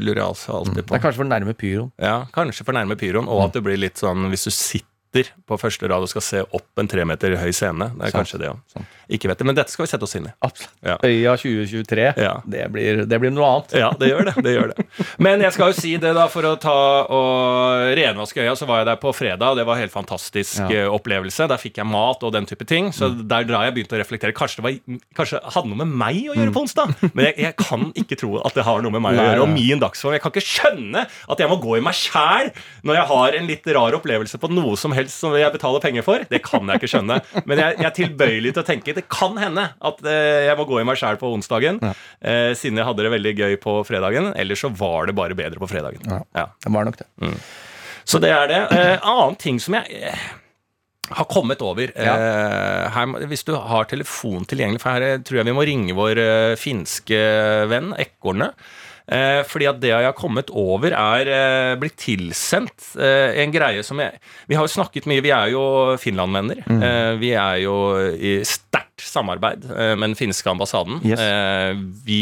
lurer jeg altså alltid Det på. er kanskje for nærme pyroen. Ja, Kanskje for nærme pyroen, og at det blir litt sånn hvis du sitter på første rad og skal se opp en tre meter høy scene. Det er Sant. kanskje det. Sant. Ikke vet det, men dette skal vi sette oss inn i. Absolutt. Ja. Øya 2023, Ja. det, blir, det blir noe annet. Ja, det gjør det. det gjør det. Men jeg skal jo si det, da, for å ta og renvaske øya, så var jeg der på fredag, og det var en helt fantastisk Ja. eh, opplevelse. Der fikk jeg mat og den type ting, så der da jeg begynte å reflektere. Kanskje det var, kanskje hadde noe med meg å gjøre på onsdag, men jeg, jeg kan ikke tro at det har noe med meg å gjøre, og min dagsform. Jeg kan ikke skjønne at jeg må gå i meg sjæl når jeg har en litt rar opplevelse på noe som helst som jeg betaler penger for. Det kan jeg ikke skjønne. Men jeg, jeg er tilbøyelig til å tenke det kan hende at eh, jeg må gå i meg sjæl på onsdagen, eh, siden jeg hadde det veldig gøy på fredagen. Eller så var det bare bedre på fredagen. Ja. Ja. Det var nok det. Så det er det. Eh, annen ting som jeg eh, har kommet over eh, her, Hvis du har telefon tilgjengelig, for her eh, tror jeg vi må ringe vår eh, finske venn, ekornet. Eh, fordi at det jeg har kommet over, er eh, blitt tilsendt eh, en greie som jeg Vi har jo snakket mye, vi er jo Finland-venner. Eh, vi er jo i sterkt samarbeid eh, med den finske ambassaden. Yes. Eh, vi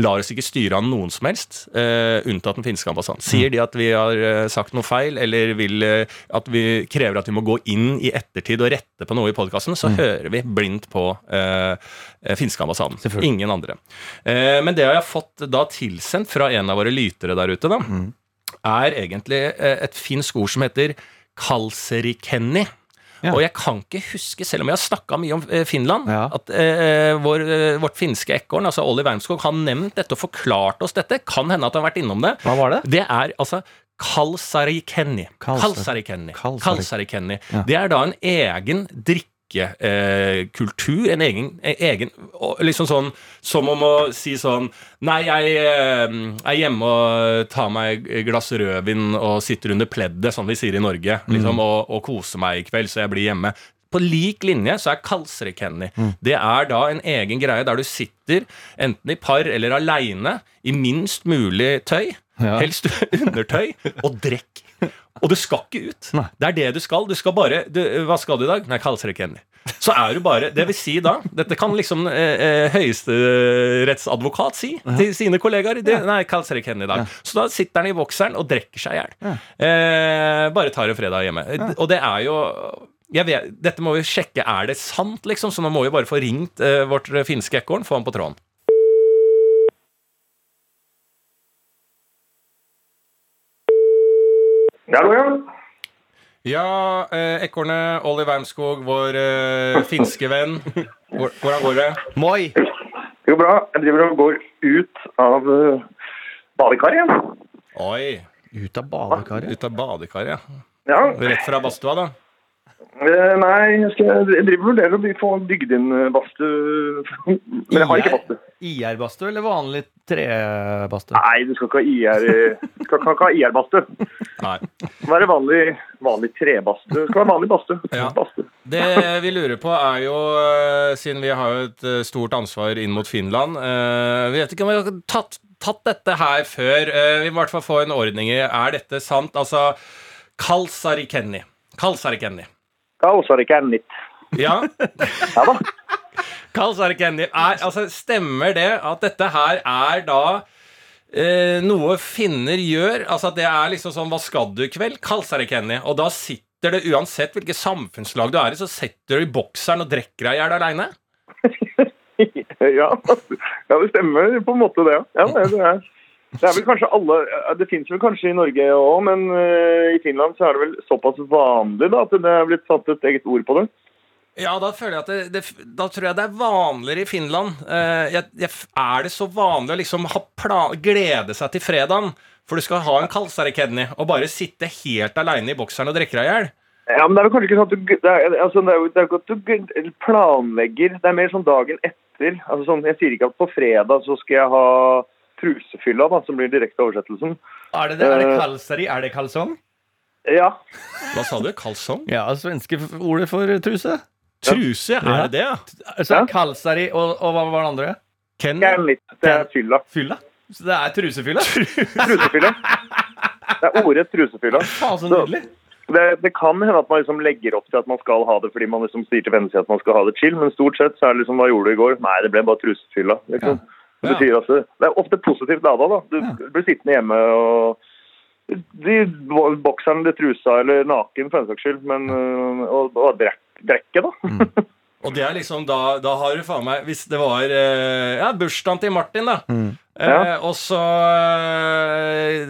lar oss ikke styre av noen som helst, eh, unntatt den finske ambassaden. Sier de at vi har sagt noe feil, eller vil at vi krever at vi må gå inn i ettertid og rette på noe i podkasten, så hører vi blindt på eh, finske ambassaden. Ingen andre. Eh, men det har jeg fått da tilsendt fra en av våre lytere der ute, da, er egentlig et finsk ord som heter kalserikenni. Ja. Og jeg kan ikke huske, selv om jeg har snakka mye om eh, Finland, Ja. at eh, vår, eh, vårt finske ekorn, altså Olli Wermskog, har nevnt dette og forklart oss dette. Kan hende at han har vært innom det. Hva var det? Det er altså kalsarikenni. Kalsarikenni. Kalsarikenni. Kalsari- Kalsarikenni. Ja. Det er da en egen drikkekultur, en egen, en egen liksom sånn Som om å si sånn Nei, jeg eh, er hjemme og tar meg et glass rødvin og sitter under pleddet, som vi sier i Norge, liksom, og, og koser meg i kveld, så jeg blir hjemme. På lik linje så er kalsarikenni. Det er da en egen greie der du sitter enten i par eller aleine i minst mulig tøy. Ja. Helst [laughs] undertøy og drekk. Og du skal ikke ut. Nei. Det er det du skal. Du skal bare du, Hva skal du i dag? Nei, kalsarikenni. Så er du bare Det vil si da Dette kan liksom eh, eh, høyesterettsadvokat si til sine kollegaer. Det, nei, kalsarikenni i dag. Så da sitter han i vokseren og drikker seg i hjel. Eh, bare tar en fredag hjemme. Og det er jo jeg vet, Dette må vi sjekke. Er det sant, liksom? Så nå må vi bare få ringt eh, vårt finske ekorn. Få han på tråden. Hallo, ja. Ja, eh, ekornet Olli Wermskog, vår eh, finske venn. Hvordan går det? Moi! Det går bra. Jeg driver og går ut av uh, badekaret igjen. Oi, Ut av badekaret. ut av badekaret, ja. Ja. Rett fra badstua, da. Eh, nei, jeg, skal, jeg driver og vurderer å få bygd inn badstue. [laughs] Men jeg har ikke badstue. IR-badstue eller vanlig trebadstue? Nei, du skal ikke ha IR IR-badstue. Må være vanlig, vanlig trebadstue. Det skal være vanlig badstue. Ja. Det vi lurer på, er jo eh, Siden vi har jo et eh, stort ansvar inn mot Finland eh, Vi vet ikke om vi har tatt, tatt dette her før. Vi må i hvert fall få en ordning i Er dette sant? Altså Kalsarikenni. Kalsarikenni. Kaos har ikke ennå. Ja. Ja da. Kalsarikenni. Er, altså, stemmer det at dette her er da eh, noe finner gjør? Altså at det er liksom sånn Hva skal du i kveld? Kalsarikenni. Og da sitter sitter det uansett hvilket samfunnslag du er i, så setter du i bokseren og drikker deg i hjel aleine? [laughs] ja, ja, det stemmer på en måte det. Ja, det, det, er, det er vel kanskje alle Det fins vel kanskje i Norge òg, men uh, i Finland så er det vel såpass vanlig da, at det er blitt satt et eget ord på det. Ja, da føler jeg at det, det, Da tror jeg det er vanligere i Finland. Uh, jeg, jeg, er det så vanlig å liksom glede seg til fredagen? For du skal ha en kalsarikedni og bare sitte helt aleine i bokseren og drikke deg i hjel? Ja, men det er vel kanskje ikke sånn at du Det er, altså, det er jo ikke at du planlegger. Det er mer sånn dagen etter. Altså, sånn, jeg sier ikke at på fredag så skal jeg ha trusefylla, da, som blir direkte oversettelsen. Er det det? Er det kalseri? Er det kalsong? Ja. Hva sa du? Kalsong? Ja, svenske ordet for truse. Truse? Er det det, ja? Så er kalsari, og, og hva var det andre? Ken? Litt, det er fylla. Fylla? Så det er trusefylla? [laughs] trusefylla. Det er ordet trusefylla. Faen, så nydelig. Det, det, kan hende at man liksom legger opp til at man skal ha det fordi man liksom sier til vennene sine at man skal ha det chill, men stort sett så er det liksom Hva gjorde du i går? Nei, det ble bare trusefylla. Liksom. Ja. Det betyr altså, det er ofte positivt lada. da. Du blir sittende hjemme og de, Bokseren eller trusa eller naken, for den saks skyld, men og, og drekke, da. Mm. Og det er liksom, da, da har du faen meg Hvis det var eh, ja, bursdagen til Martin, da. Mm. Eh, ja. Eh, og så eh,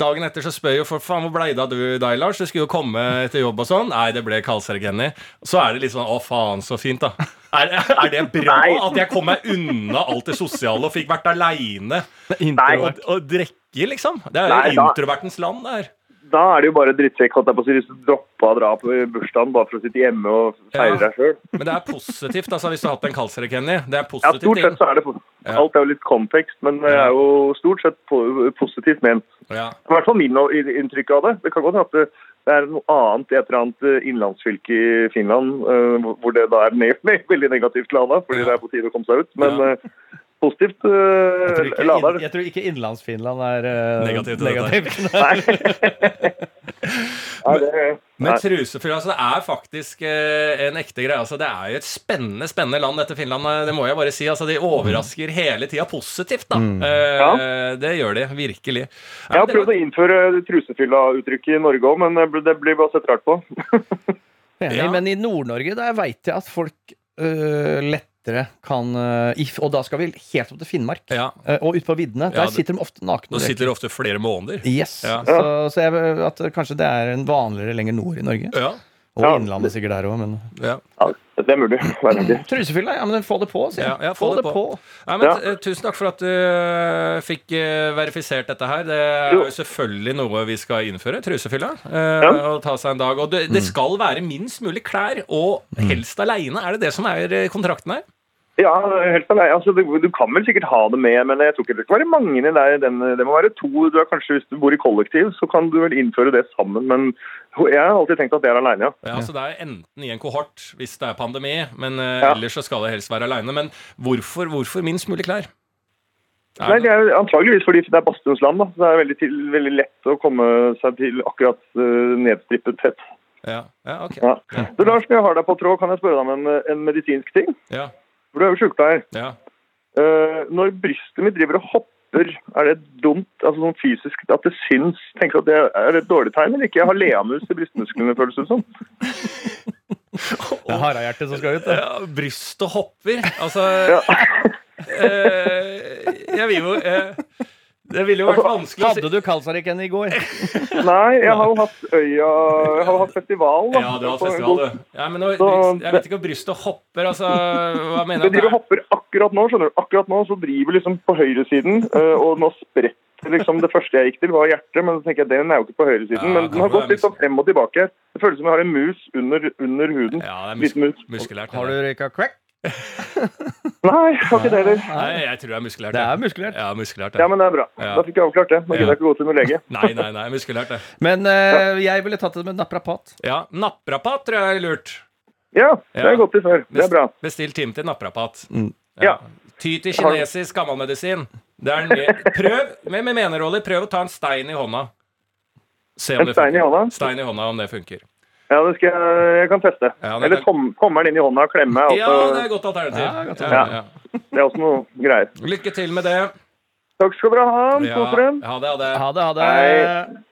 Dagen etter så spør jo folk faen hvor blei det av du deg, Lars? Du skulle jo komme etter jobb og sånn. Nei, det ble Kenny Så er det litt sånn å faen, så fint, da. Er, er det bra Nei. at jeg kom meg unna alt det sosiale og fikk vært aleine og, og drikke, liksom? Det er jo introvertens land, det her da er det jo bare drittsekk at hvis du droppa å dra på bursdagen bare for å sitte hjemme og feire ja. deg sjøl. Men det er positivt, altså, hvis du har hatt en kaldsere, Kenny. Det er positivt. Ja, stort sett så er det positivt. Alt er jo litt kontekst, men det er jo stort sett positivt ment. Ja. I hvert fall min inntrykk av det. Det kan godt hende at det er noe annet i et eller annet eh, innlandsfylke i Finland uh, hvor det da er [laughs] veldig negativt lada, fordi det er på tide å komme seg ut. Men uh, positivt uh, tror ikke, jeg tror ikke Innlandsfinland er uh, negativt. negativt. [laughs] men, men trusefyll altså, det er faktisk uh, en ekte greie. Altså, det er jo et spennende spennende land, dette Finland. Det må jeg bare si. Altså, de overrasker hele tida positivt. da mm. ja. Det gjør de virkelig. Jeg har prøvd å innføre trusefylla-uttrykket i Norge òg, men det blir bare sett rart på. [laughs] ja. Men i Nord-Norge der veit jeg at folk lett lettere kan uh, Og da skal vi helt opp til Finnmark. Ja. Uh, og ute på viddene. Der sitter de ofte nakne. Da sitter de ofte flere måneder. Yes. Ja. Så, så jeg, at kanskje det er en vanligere lenger nord i Norge. Ja. Og Innlandet sikkert der òg, men ja. Det er mulig. Trusefylla? Ja, men få det på, sier jeg. Ja, få, få, det, det på. på. Ja, men, uh, tusen takk for at du uh, fikk uh, verifisert dette her. Det er jo selvfølgelig noe vi skal innføre. Trusefylla. Ja. Og ta seg en dag. Og det, det, mm. skal være minst mulig klær, og mm. helst aleine. Er det det som er kontrakten her? Ja, helt alene. Altså, du, du, kan vel sikkert ha det med, men jeg tror ikke det skal være mange i der. Den, det må være to. Du er kanskje, Hvis du bor i kollektiv, så kan du vel innføre det sammen. Men jeg har alltid tenkt at det er alene, ja. ja så det er enten i en kohort hvis det er pandemi, men uh, ja. ellers så skal det helst være alene. Men hvorfor, hvorfor minst mulig klær? Nei, det er Antageligvis fordi det er badstuens land. da. Det er veldig, til, veldig, lett å komme seg til akkurat uh, nedstrippet tett. Ja, ja ok. Ja. Du, Lars, når jeg har deg på tråd, kan jeg spørre deg om en, en medisinsk ting? Ja. For du er jo sykepleier. Ja. Uh, når brystet mitt driver og hopper, er det dumt altså sånn fysisk at det syns? Tenker at det er et dårlig tegn eller ikke? Jeg har leamus i brystmusklene, føles det som. det er harehjertet som skal ut. Ja, brystet hopper. Altså ja. uh, Jeg vil jo uh, det ville jo vært altså, vanskelig å si Hadde du Kalsariken i går? [laughs] Nei, jeg har jo hatt Øya Jeg har hatt festival. Da. Ja, du har hatt festival, du. Ja, men nå, jeg vet ikke om brystet hopper, altså Hva mener du? Det driver hopper akkurat nå, skjønner du. Akkurat nå så driver liksom på høyresiden, eh, og nå spretter liksom Det første jeg gikk til, var hjertet, men så tenker jeg den er jo ikke på høyresiden. Ja, men den har gått litt sånn frem og tilbake. Det føles som jeg har en mus under, under huden. Ja, det er mus mus. muskulært. Har du røyka crack? [laughs] Nei, har ikke det heller. Nei, jeg tror det er muskulært. Det er muskulært. Ja, muskulært ja. ja, men det er bra. Ja. Da fikk jeg avklart det. Nå gidder jeg ikke gå til noen lege. [laughs] nei, nei, nei, muskulært det. Men uh, jeg ville tatt det med naprapat. Ja, naprapat tror jeg er lurt. Ja, det har jeg gått til før. Det er bra. Bestill time til naprapat. Mm. Ja. Ty til kinesisk gammelmedisin. Prøv med, med meneroller. prøv å ta en stein i hånda. Se om en stein i hånda? Stein i hånda, om det funker. Ja, det skal jeg, jeg kan teste. Ja, Eller tom, tommelen inn i hånda og klemme. Også. Ja, det er godt alternativ. Ja, godt alternativ. Det er også noe greier. Lykke til med det. Takk skal dere ha. Kos dere. Ha det, ha det. Ha det, ha det.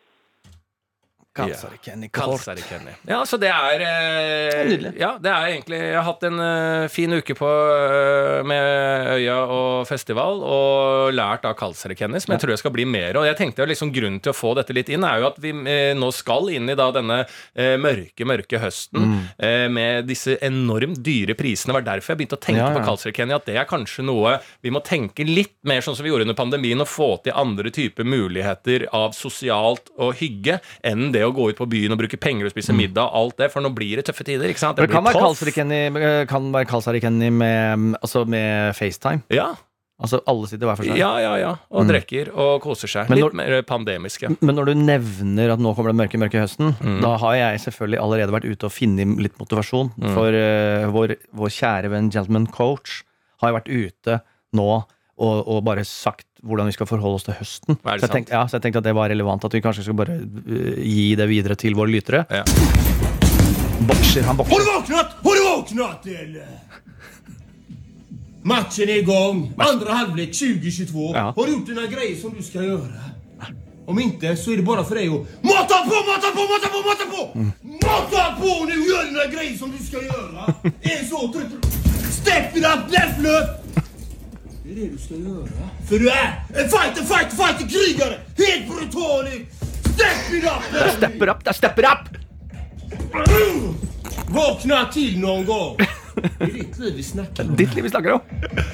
Kalsari Kenny Kort. Kenny. Ja, så det er eh, nydelig. Ja, det er egentlig Jeg har hatt en eh, fin uke på eh, med Øya og festival og lært av Kalsari Kenny, som jeg tror jeg skal bli mer. Og jeg tenkte jo liksom Grunnen til å få dette litt inn, er jo at vi eh, nå skal inn i da denne eh, mørke, mørke høsten Mm. eh, med disse enormt dyre prisene. Det var derfor jeg begynte å tenke Ja, ja. på Kalsari Kenny, at det er kanskje noe vi må tenke litt mer sånn som vi gjorde under pandemien, og få til andre typer muligheter av sosialt og hygge enn det å gå ut på byen og bruke penger og spise middag alt det, for nå blir det tøffe tider. ikke sant? Det, Det kan være eh, kan være Kalsari Kenny med, altså med FaceTime. Ja, Altså alle sitter hver for seg. ja, ja. ja. Og Mm. drikker og koser seg. Men Litt mer pandemisk, ja. Men når du nevner at nå kommer den mørke, mørke høsten, Mm. da har jeg selvfølgelig allerede vært ute og funnet litt motivasjon. Mm. For uh, vår, vår kjære venn Gentleman Coach har vært ute nå og, og bare sagt hvordan vi skal forholde oss til høsten. Så, jeg tenkte, ja, så jeg tenkte at det var relevant at vi kanskje skal bare uh, gi det videre til våre lytere. Ja. Bokser, han Har du våknet? Har du våknet, eller? Matchen er i gang. Andre halvlek 2022. Ja. Har du gjort dina greier som du skal gjøre? Om ikke, så er det bare for deg å mata på, mata på, mata på, mata på! Mata på nu! Gjør dina grejer som du skal gjøre! [laughs] er så, trøtt. Step it up, left löp! Det det du skal gjøre? For du er en fighter, fighter, fighter, krigere! Helt brutal! Step it up! Det er stepper up, det er stepper up! Vakna til noen gång! Det ditt liv vi snakker om. Ditt liv vi snakker om.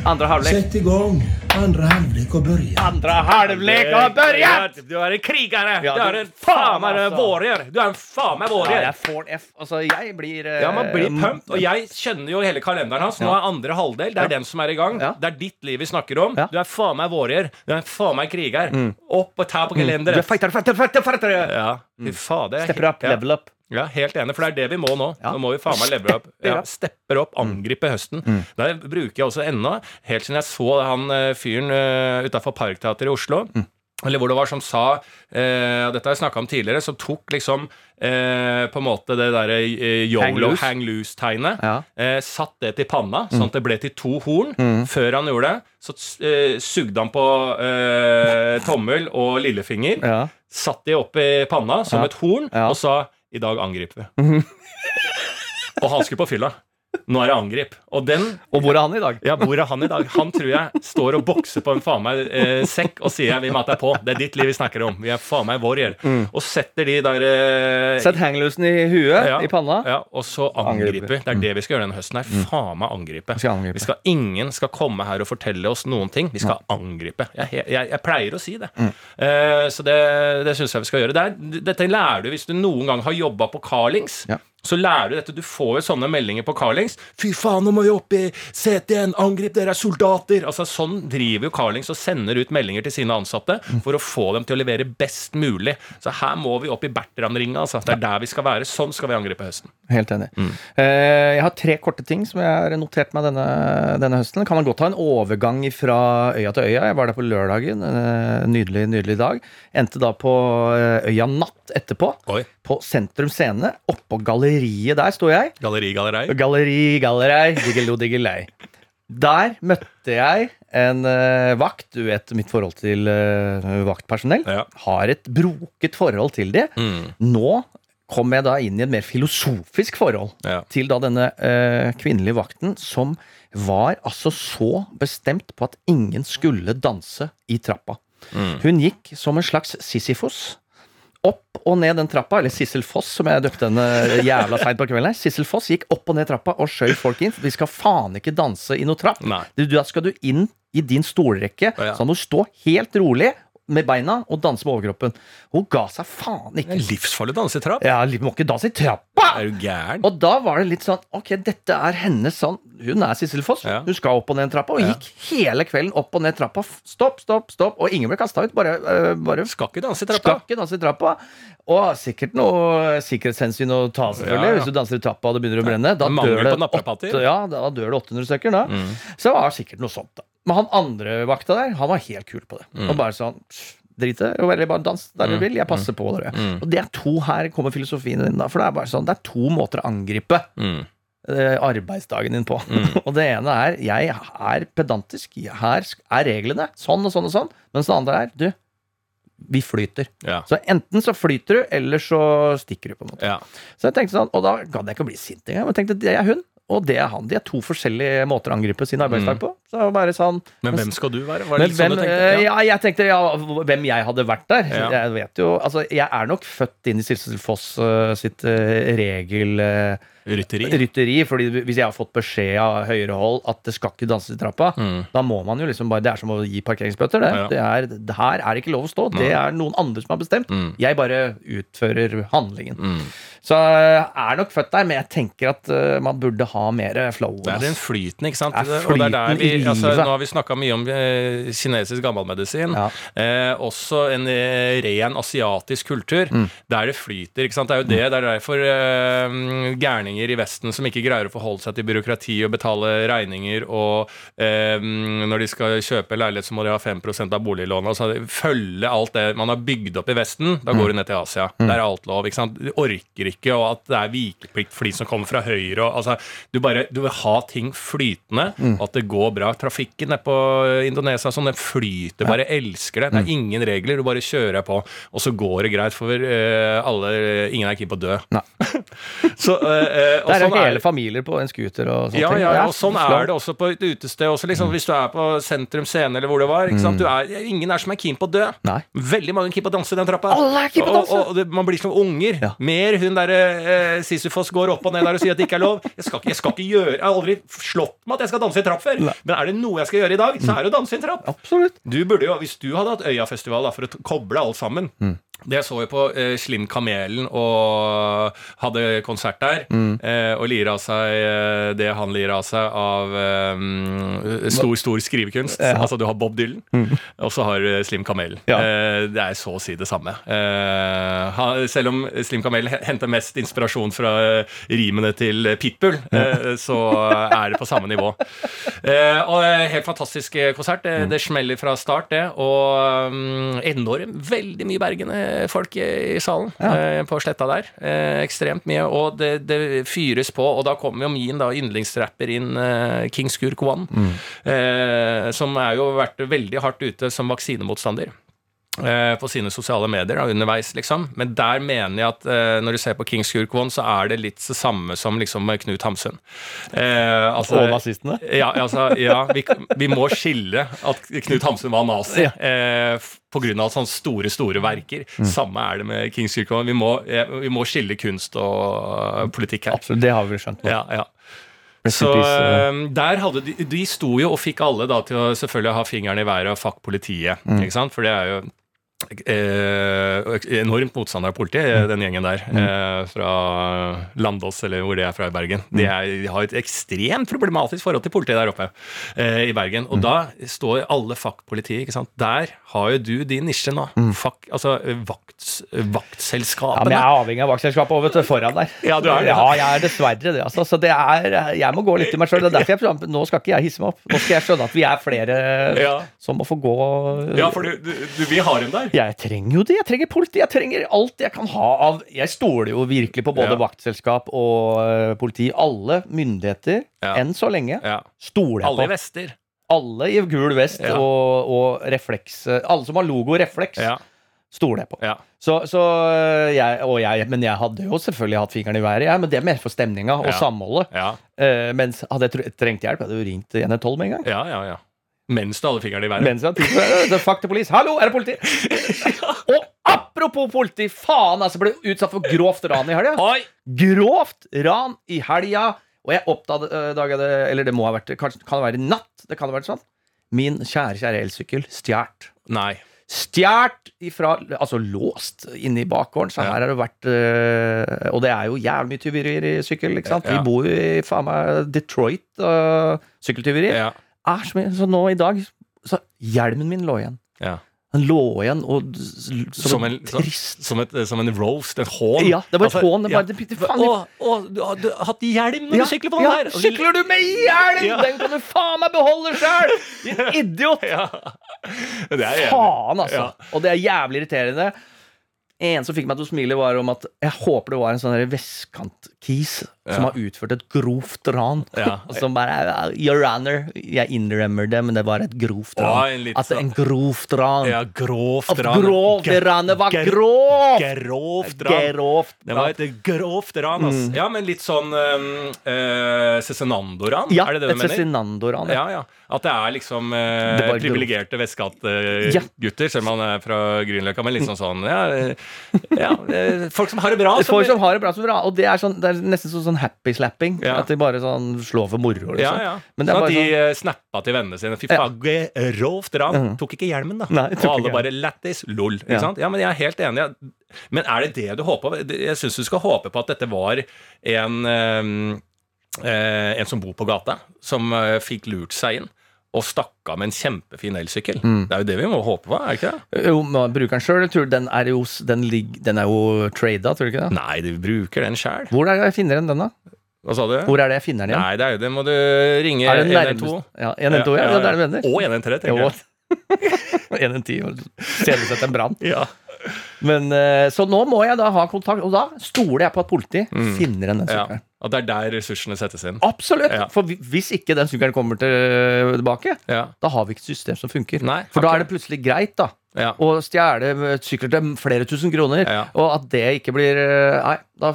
Andre halvlek. Sett i gang. Andra halvlek og börjat. Andre halvlek og börjat! Du er en krigere! Ja, du er en faen meg altså. warrior! Du er en faen meg Ja, warrior! jeg får en F. Altså, jeg blir uh, Ja, man blir pumped. Og jeg kjenner jo hele kalenderen hans. Nå er andre halvdel. Det er den som er i gang. Det er ditt liv vi snakker om. Mm. Du er faen meg warrior. Du er faen meg kriger. Opp og ta på Du er kalenderen. fighter, fighter, fighter, fighter! Ja, fy fader. Stepper up, ja. level up. Ja, helt enig, for det er det vi må nå. Ja. Nå må vi faen meg level up. [laughs] Ja, stepper opp, angripe høsten. Der bruker jeg også ennå, helt siden jeg så han eh, fyren uh, utafor Parkteatret i Oslo. Eller hvor det var som sa eh, Dette har jeg snakka om tidligere. Som tok liksom eh, på en måte det derre eh, yolo loose. hang loose-tegnet. Ja. Eh, satt det til panna, sånn at det ble til to horn. Før han gjorde det, så eh, sugde han på eh, tommel og lillefinger Ja. satt de opp i panna som Ja. et horn og sa 'i dag angriper vi'. [laughs] og han skulle på fylla. Nå er det angrip. Og den Og hvor er han i dag? ja, hvor er han i dag? Han tror jeg står og bokser på en faen meg eh, sekk og sier 'vi mater på'. Det er ditt liv vi snakker om. Vi er faen meg warrior. Og setter de der eh, Sett hanglusen i huet, ja, i panna. Ja, og så angriper. Angripe. Det er det vi skal gjøre denne høsten. her Faen meg angripe. Vi skal angripe. Skal, ingen skal komme her og fortelle oss noen ting. Vi skal angripe. Jeg, jeg, jeg, pleier å si det. Eh, så det, det syns jeg vi skal gjøre. Det er, dette lærer du hvis du noen gang har jobba på Carlings. Ja. Så lærer du dette. Du får jo sånne meldinger på Carlings. 'Fy faen, nå må vi opp i CT1! Angrip, dere er soldater!' Altså Sånn driver jo Carlings og sender ut meldinger til sine ansatte for å få dem til å levere best mulig. Så her må vi opp i Bertram-ringa. Altså. Det er der vi skal være. Sånn skal vi angripe høsten. Helt enig. Mm. jeg har tre korte ting som jeg har notert meg denne, denne høsten. Kan man godt ha en overgang fra øya til øya. Jeg var der på lørdagen. Eh, nydelig, nydelig dag. Endte da på eh, Øya Natt etterpå. Oi. På Sentrum Scene. Oppå galleriet der sto jeg. Galleri, galleri. Galleri, gallerei, diggelo, diggelei. Der møtte jeg en uh, vakt. Du vet mitt forhold til uh, vaktpersonell. Ja. Har et broket forhold til det. Mm. Nå kom jeg da inn i et mer filosofisk forhold Ja. til da denne uh, kvinnelige vakten, som var altså så bestemt på at ingen skulle danse i trappa. Mm. Hun gikk som en slags Sisyfos. Opp og ned den trappa, eller Sissel Foss, som jeg døpte henne jævla seint på kvelden. Sissel Foss gikk opp og ned trappa og skjøv folk inn. Vi skal faen ikke danse i noe trapp. Nei. Da skal du inn i din stolrekke, Ja. så må stå helt rolig med beina og danse med overkroppen. Hun ga seg faen ikke. livsfarlig dansetrapp. Ja, må ikke danse i trappa! Er du gæren? Og da var det litt sånn Ok, dette er hennes sånn Hun er Sissel Foss. Ja. Hun skal opp og ned trappa, og Ja. gikk hele kvelden opp og ned trappa. Stopp, stopp, stopp. Og ingen ble kasta ut. Bare, øh, bare Skal ikke danse i skal ikke danse i trappa. Og sikkert noe sikkerhetshensyn å ta, selvfølgelig. Ja, ja. Hvis du danser i trappa og det begynner å brenne. Da dør det, 8, ja, da dør det 800 stykker. Da. Så det var sikkert noe sånt. da Men han andre vakta der, han var helt kul på det. Og bare sånn Drit i det. Eller bare dans der du vil. Jeg passer på dere. Og det er to her kommer filosofien din, da. For det er bare sånn Det er to måter å angripe Mm. eh, arbeidsdagen din på. [laughs] og det ene er jeg er pedantisk. Her er reglene sånn og sånn og sånn. Mens det andre er du, vi flyter. Ja. Så enten så flyter du, eller så stikker du, på en måte. Ja. Så jeg tenkte sånn, Og da gadd jeg ikke å bli sint engang. Jeg tenkte det er hun, og det er han. De er to forskjellige måter å angripe sin arbeidsdag på. Så bare sånn Mm. Men hvem skal du være? Var det litt sånn du tenkte? Ja. ja, jeg tenkte ja, hvem jeg hadde vært der. Ja. Jeg vet jo, altså Jeg er nok født inn i Silsel Foss uh, sitt uh, regel... Uh, Rytteri? rytteri, fordi hvis jeg har fått beskjed av høyere hold at det skal ikke danses i trappa, da må man jo liksom bare Det er som å gi parkeringsbøter, det. Ja, Ja. det, er, det her er ikke lov å stå. Det er noen andre som har bestemt. Mm. Jeg bare utfører handlingen. Så jeg er nok født der, men jeg tenker at eh, man burde ha mer flow. Det er den flyten, ikke sant? Det er og det er der vi, altså, nå har vi snakka mye om eh, kinesisk gammelmedisin. Ja. Eh, også en eh, ren asiatisk kultur, Mm. der det flyter. ikke sant? Det er jo det, det er derfor eh, gærninger i Vesten som ikke greier å forholde seg til byråkrati og betale regninger, og eh, når de skal kjøpe leilighet, så må de ha 5% av boliglånet. Altså, følge alt det man har bygd opp i Vesten. Da Mm. går du ned til Asia. Der er alt lov. ikke sant? De orker ikke og at det er vikeplikt for de som kommer fra høyre. Og, altså, du, bare, du vil ha ting flytende, Mm. at det går bra. Trafikken nede på Indonesia sånn, den flyter. Bare elsker det. Det Mm. er ingen regler. Du bare kjører på, og så går det greit, for uh, alle, ingen er keen på å dø. [laughs] Så, uh, uh, Det er sånn hele er, familier på en scooter og sånne Ja, ting. ja, ja, og sånn er det også på et utested. Også, liksom, Mm. Hvis du er på Sentrum Scene eller hvor det var. Du er, ingen er som er keen på å dø. Nei. Veldig mange er keen på å danse i den trappa. Alle er keen på å danse. Og, og, og det, man blir som unger. Ja. Mer hun derre eh, Sisyfos går opp og ned der og sier at det ikke er lov. Jeg skal jeg skal ikke gjøre Jeg har aldri slått meg at jeg skal danse i trapp før. Men er det noe jeg skal gjøre i dag, så er det å danse i en trapp. Absolutt. Du burde jo, Hvis du hadde hatt Øyafestival da, for å koble alt sammen Det jeg så jo på eh, Slim Kamelen og hadde konsert der. Eh, og lira av seg eh, det han lirer av seg av eh, stor, stor skrivekunst. Altså du har Bob Dylan, og så har du Slim Kamelen. Ja. Eh, det er så å si det samme. Eh, selv om Slim Kamelen he- henter mest inspirasjon fra eh, rimene til Pitbull, eh, så er det på samme nivå. Eh, og eh, Helt fantastisk eh, konsert. Det, det smeller fra start, det. Og um, enormt veldig mye bergende folk i, salen ja. på sletta der. Eh, ekstremt mye. Og det, det fyres på. Og da kommer jo min da, yndlingsrapper inn, eh, King Skurk One, mm. som er jo vært veldig hardt ute som vaksinemotstander eh, på sine sosiale medier da, underveis, liksom. Men der mener jeg at eh, når du ser på King Skurk One, så er det litt det samme som liksom Knut Hamsun. Eh, altså, Og nazistene. [laughs] ja, altså, ja vi, vi må skille at Knut Hamsun var nazi Ja. eh, pga. sånne store, store verker. Samme er det med Kings One. Vi må, eh, vi må skille kunst og eh, politikk her. Absolutt, Det har vi skjønt. nå. Ja, ja. Så eh. eh, der hadde de, de sto jo og fikk alle da til å selvfølgelig ha fingeren i været og fuck politiet. Ikke sant? For det er jo eh, enormt motstander av politiet, den gjengen der. Eh, fra Landås, eller hvor det er fra i Bergen. De, er, de har et ekstremt problematisk forhold til politiet der oppe eh, i Bergen. Og da står alle fuck politiet, ikke sant. Der har jo du din nisje nå. Fuck, altså vakts, Ja, vaktselskapene. men jeg er avhengig av vaktselskapet over til foran der. Ja, du er det. Ja, jeg er dessverre det. Altså. Så det er, jeg må gå litt i meg sjøl. Derfor jeg, nå skal ikke jeg hisse meg opp. Nå skal jeg skjønne at vi er flere Ja. som må få gå. Ja, for du, du, du, vi har en der. [laughs] Jeg trenger jo det. Jeg trenger politi. Jeg trenger alt jeg kan ha av Jeg stoler jo virkelig på både Ja. vaktselskap og eh, politi. Alle myndigheter, Ja. enn så lenge, Ja. stoler jeg Alle i vester. Alle i gul vest og, og refleks Alle som har logo refleks, stoler jeg på. Så, så jeg, og jeg, men jeg hadde jo selvfølgelig hatt fingeren i været, jeg, men det er mer for stemninga og samholdet. Eh, mens hadde jeg trengt hjelp, hadde jeg jo ringt 112 med en gang. ja, ja, ja. Mens du hadde fingeren i været. Mens jeg hadde tid til det. Fuck the police. Hallo, er det politi? [laughs] og apropos politi, faen, altså, ble utsatt for grovt ran i helga. Grovt ran i helga. Og jeg oppdaga det Eller det må ha vært Kanskje kan det være i natt. Det kan ha vært sånn. Min kjære, kjære elsykkel stjålet. Nei. Stjålet ifra Altså låst inne i bakgården. Så Ja. her har det vært øh, Og det er jo jævlig mye tyverier i sykkel. ikke sant? Ja. Vi bor jo i faen meg Detroit. Uh, sykkeltyveri Ja. Er så mye. Så nå i dag Så hjelmen min lå igjen. ja. Den lå igjen og som, Som en trist som, et, som en roast, en hån. Ja, det var et Altså, hån. Ja. Å, å, du har du har hatt hjelm når ja, du sykler på den ja, her! Og Sykler du med hjelm?! Ja. Den kan du faen meg beholde sjøl! [laughs] Din idiot! Faen, altså. Og det er jævlig irriterende. En som fikk meg til å smile, var om at jeg håper det var en sånn vestkant-kis som har utført et grovt ran. Ja. [laughs] Og som bare Your Honor, jeg innrømmer det, men det var et grovt ran. en litt er en sånn- grovt ran. Ja, grovt ran. grov, det ranet var grovt! Grovt ran. Grovt Det var et grovt ran, ass. Mm. Ja, men litt sånn um, uh, Cezinando-ran? Ja, er det det et du mener? Ja, ja. At det er liksom uh, privilegerte Ja. vestgategutter, selv om man er fra Grünerløkka, men liksom sånn Ja, eh, ja folk som har det bra. [laughs] Folk som har det bra som bra. Og det er, sånn, det er nesten sånn, sånn happy-slapping. Ja. At de bare sånn slår for moro. Liksom. ja, ja. Men det sånn at de sånn eh, snappa til vennene sine. Fy fagge, faen, grovt ran. Tok ikke hjelmen, da. Nei, og alle bare lættis. Lol. Ikke Ja. men jeg er helt enig. Men er det det du håper på? Jeg syns du skal håpe på at dette var en eh, eh, En som bor på gata, som fikk lurt seg inn. Og stakk av med en kjempefin elsykkel. Mm. Det er jo det vi må håpe på, er det ikke det? Jo, men brukeren sjøl, den er jo, den, den er jo trada, tror du ikke det? Nei, du bruker den sjæl. Hvor er det jeg finner den, den da? Hva sa du? Hvor er det jeg finner den igjen? Nei, det er jo det må du ringe 112. Ja, 112. ja, Ja, 112, ja, ja, det er det du mener. Og 113, tenker jeg. [laughs] Jo. 110, og ser det sett en brann. Ja. Men, eh, så nå må jeg da ha kontakt, og da stoler jeg på at politiet finner en den ja. Og det er der ressursene settes inn. Absolutt! Ja. For hvis ikke den sykkelen kommer tilbake, Ja. da har vi ikke et system som funker. Nei, For da er det plutselig greit, da. Ja. Å stjele sykler til flere tusen kroner, Ja. og at det ikke blir eh, Nei, da,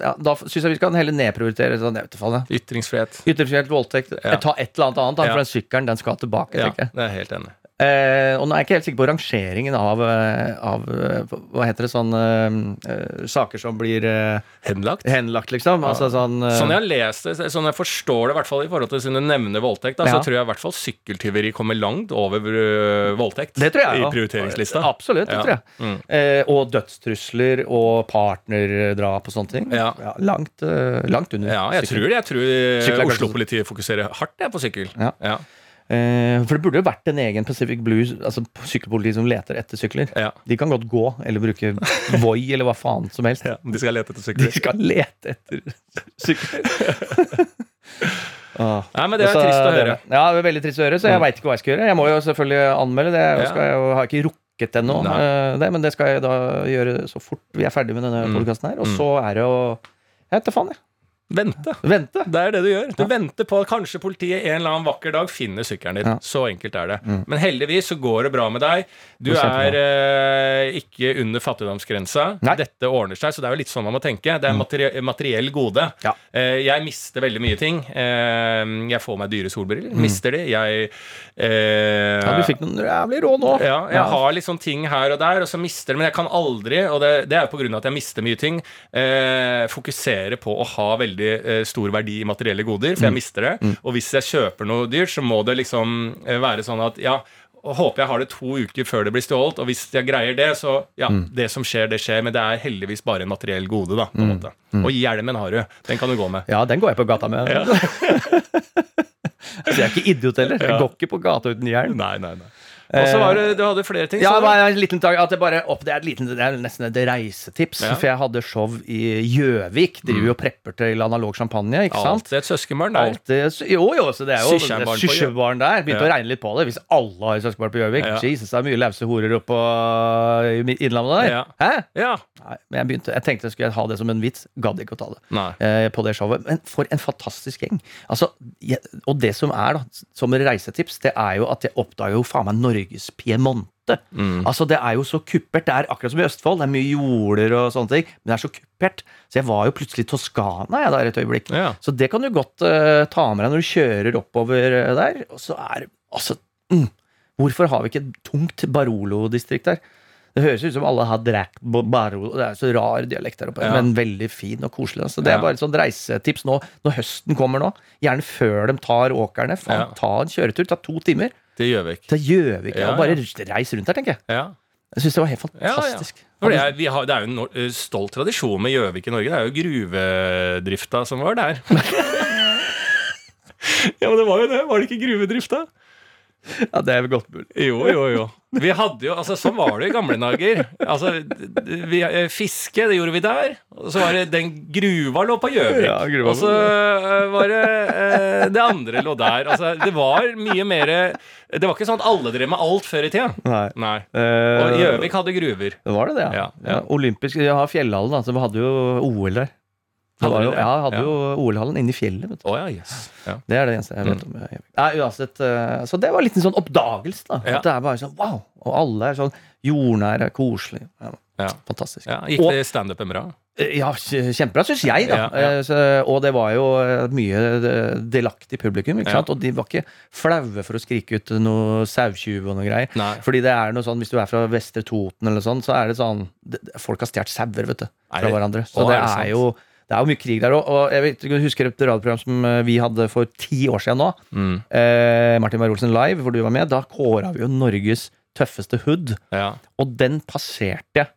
ja, da syns jeg vi skal heller nedprioritere sånn. Ytringsfrihet. Ytringsfrihet, voldtekt Ja. Ta et eller annet annet, for den sykkelen den skal tilbake. Ja, det er helt enig. Eh, og nå er jeg ikke helt sikker på rangeringen av, eh, av eh, Hva heter det, sånn eh, eh, Saker som blir eh, Henlagt. henlagt, liksom. Altså sånn Sånn jeg har lest det, sånn jeg forstår det, i hvert fall i forhold til sine nevner voldtekt, da, Ja. så tror jeg i hvert fall sykkeltyveri kommer langt over voldtekt det tror jeg i ja. prioriteringslista. Absolutt, det Ja. tror jeg. Mm. Eh, og dødstrusler og partnerdrap og sånne ting. Ja. langt, langt under. Ja, jeg sykkel. tror det. Jeg tror Oslo-politiet fokuserer hardt jeg, på sykkel. Ja. Eh, for det burde jo vært en egen Pacific Blues, altså sykkelpoliti som leter etter sykler. Ja. De kan godt gå, eller bruke Voi, eller hva faen som helst. Ja, de skal lete etter De sykler. skal lete etter sykler. [laughs] Ah. Nei, men det er Også, trist å det- høre. Ja, det er veldig trist å høre, så jeg veit ikke hva jeg skal gjøre. Jeg må jo selvfølgelig anmelde det. Jeg, skal, jeg har ikke rukket ennå, eh, det, men det skal jeg da gjøre så fort vi er ferdig med denne Mm. podkasten her. Og Mm. så er det å Jeg vet da faen, jeg. Vente. Vente. Det er det du gjør. Du Ja. venter på at kanskje politiet en eller annen vakker dag finner sykkelen din. Ja. Så enkelt er det. Mm. Men heldigvis så går det bra med deg. Du er eh, ikke under fattigdomsgrensa. Nei. Dette ordner seg, så det er jo litt sånn man må tenke. Det er materie materiell gode. Ja. Eh, jeg mister veldig mye ting. Eh, jeg får meg dyre solbriller. Mister de. Jeg eh, Ja, du fikk noen jævlig råd nå. ja, jeg har litt sånn ting her og der, og så mister det. Men jeg kan aldri, og det, det er jo på grunn av at jeg mister mye ting, eh, fokusere på å ha veldig eh, stor verdi i materielle goder, for jeg mister det. Og hvis jeg kjøper noe dyrt, så må det liksom eh, være sånn at ja, og håper jeg har det to uker før det blir stjålet, og hvis jeg greier det, så ja, det som skjer, det skjer. Men det er heldigvis bare en materiell gode, da. på en måte. Og hjelmen har du. Den kan du gå med. Ja, den går jeg på gata med. Ja. [laughs] Så jeg er ikke idiot heller. Jeg Ja. går ikke på gata uten hjelm. Nei, nei, nei. Og så var det, du hadde flere ting. Ja, sa var en liten dag, at det, bare opp, det, er liten, det er nesten et reisetips. Ja. For jeg hadde show i Gjøvik. Driver jo og prepper til analog champagne, ikke sant? Alltid et søskenbarn der. Altid, jo, jo, så det er jo sysjebarn der. Begynte Ja. å regne litt på det. Hvis alle har søskenbarn på Gjøvik. Ja. Jesus, det er mye lause horer oppe i Innlandet der. Ja. Hæ? Ja. Nei, men jeg, begynte, jeg tenkte jeg skulle ha det som en vits. Gadd ikke å ta det. Eh, på det showet. Men for en fantastisk gjeng. Altså, jeg, og det som er, da, som reisetips, det er jo at jeg oppdager jo faen meg Norges Piemonte. Mm. Altså, det er jo så kuppert. Det er akkurat som i Østfold. Det er mye jorder og sånne ting, men det er så kuppert. Så jeg var jo plutselig i Toskana jeg der et øyeblikk. Ja. Så det kan du godt uh, ta med deg når du kjører oppover eh, der. Og så er altså mm, Hvorfor har vi ikke et tungt Barolo-distrikt der? Det høres ut som alle har drækt Barolo. Det er så rar dialekt der oppe, Ja. men veldig fin og koselig. Så det er bare et sånt reisetips nå når høsten kommer nå. Gjerne før de tar åkrene. Faen, Ja. Ta en kjøretur. Ta to timer Til Gjøvik. til Gjøvik. Ja, og bare reise reis rundt der, tenker jeg. Ja. Jeg syns det var helt Ja, ja. fantastisk. For det, er, vi har, det er jo en nor- eh, stolt tradisjon med Gjøvik i Norge. Det er jo gruvedrifta som var der. [laughs] ja, men det var jo det. Var det ikke gruvedrifta? [laughs] Ja, det er godt mulig. Jo, jo, jo. Vi hadde jo, altså Sånn var det i gamle dager. Altså, vi, eh, Fiske, det gjorde vi der. Og så var det den gruva lå på Gjøvik. Ja, og så eh, var det eh, det andre lå der. Altså, det var mye mer Det var ikke sånn at alle drev med alt før i tida. Nei. Nei. Og Gjøvik hadde gruver. Det var det, det, ja. Ja, ja. ja. Olympisk, ja, Fjellhallen, altså, vi hadde jo OL der. Det var jo, ja, jeg hadde Ja. jo OL-hallen inne i fjellet. Vet du. Oh, ja, yes. Ja. Det er det eneste jeg vet om. Nei, uansett, eh, så det var litt en sånn oppdagelse. da Ja. At det er bare sånn wow! Og alle er sånn jordnære, koselige. Ja, Ja. fantastisk. Ja, Gikk det standupen bra? Eh, Ja, kjempebra, syns jeg, da. Ja, ja. Eh, Så, og det var jo mye delaktig publikum, ikke Ja. sant? Og de var ikke flaue for å skrike ut noe sauetjuv og noe greier. Nei. Fordi det er noe sånn, hvis du er fra Vestre Toten eller sånn, så er det sånn Folk har stjålet sauer, vet du, fra hverandre. Så Å, det er det er, jo det er jo mye krig der òg. Og jeg vet, jeg husker et radioprogram som eh, vi hadde for ti år siden nå. Mm. Eh, Martin Beyer-Olsen Live, hvor du var med. Da kåra vi jo Norges tøffeste hood. Ja. Og den passerte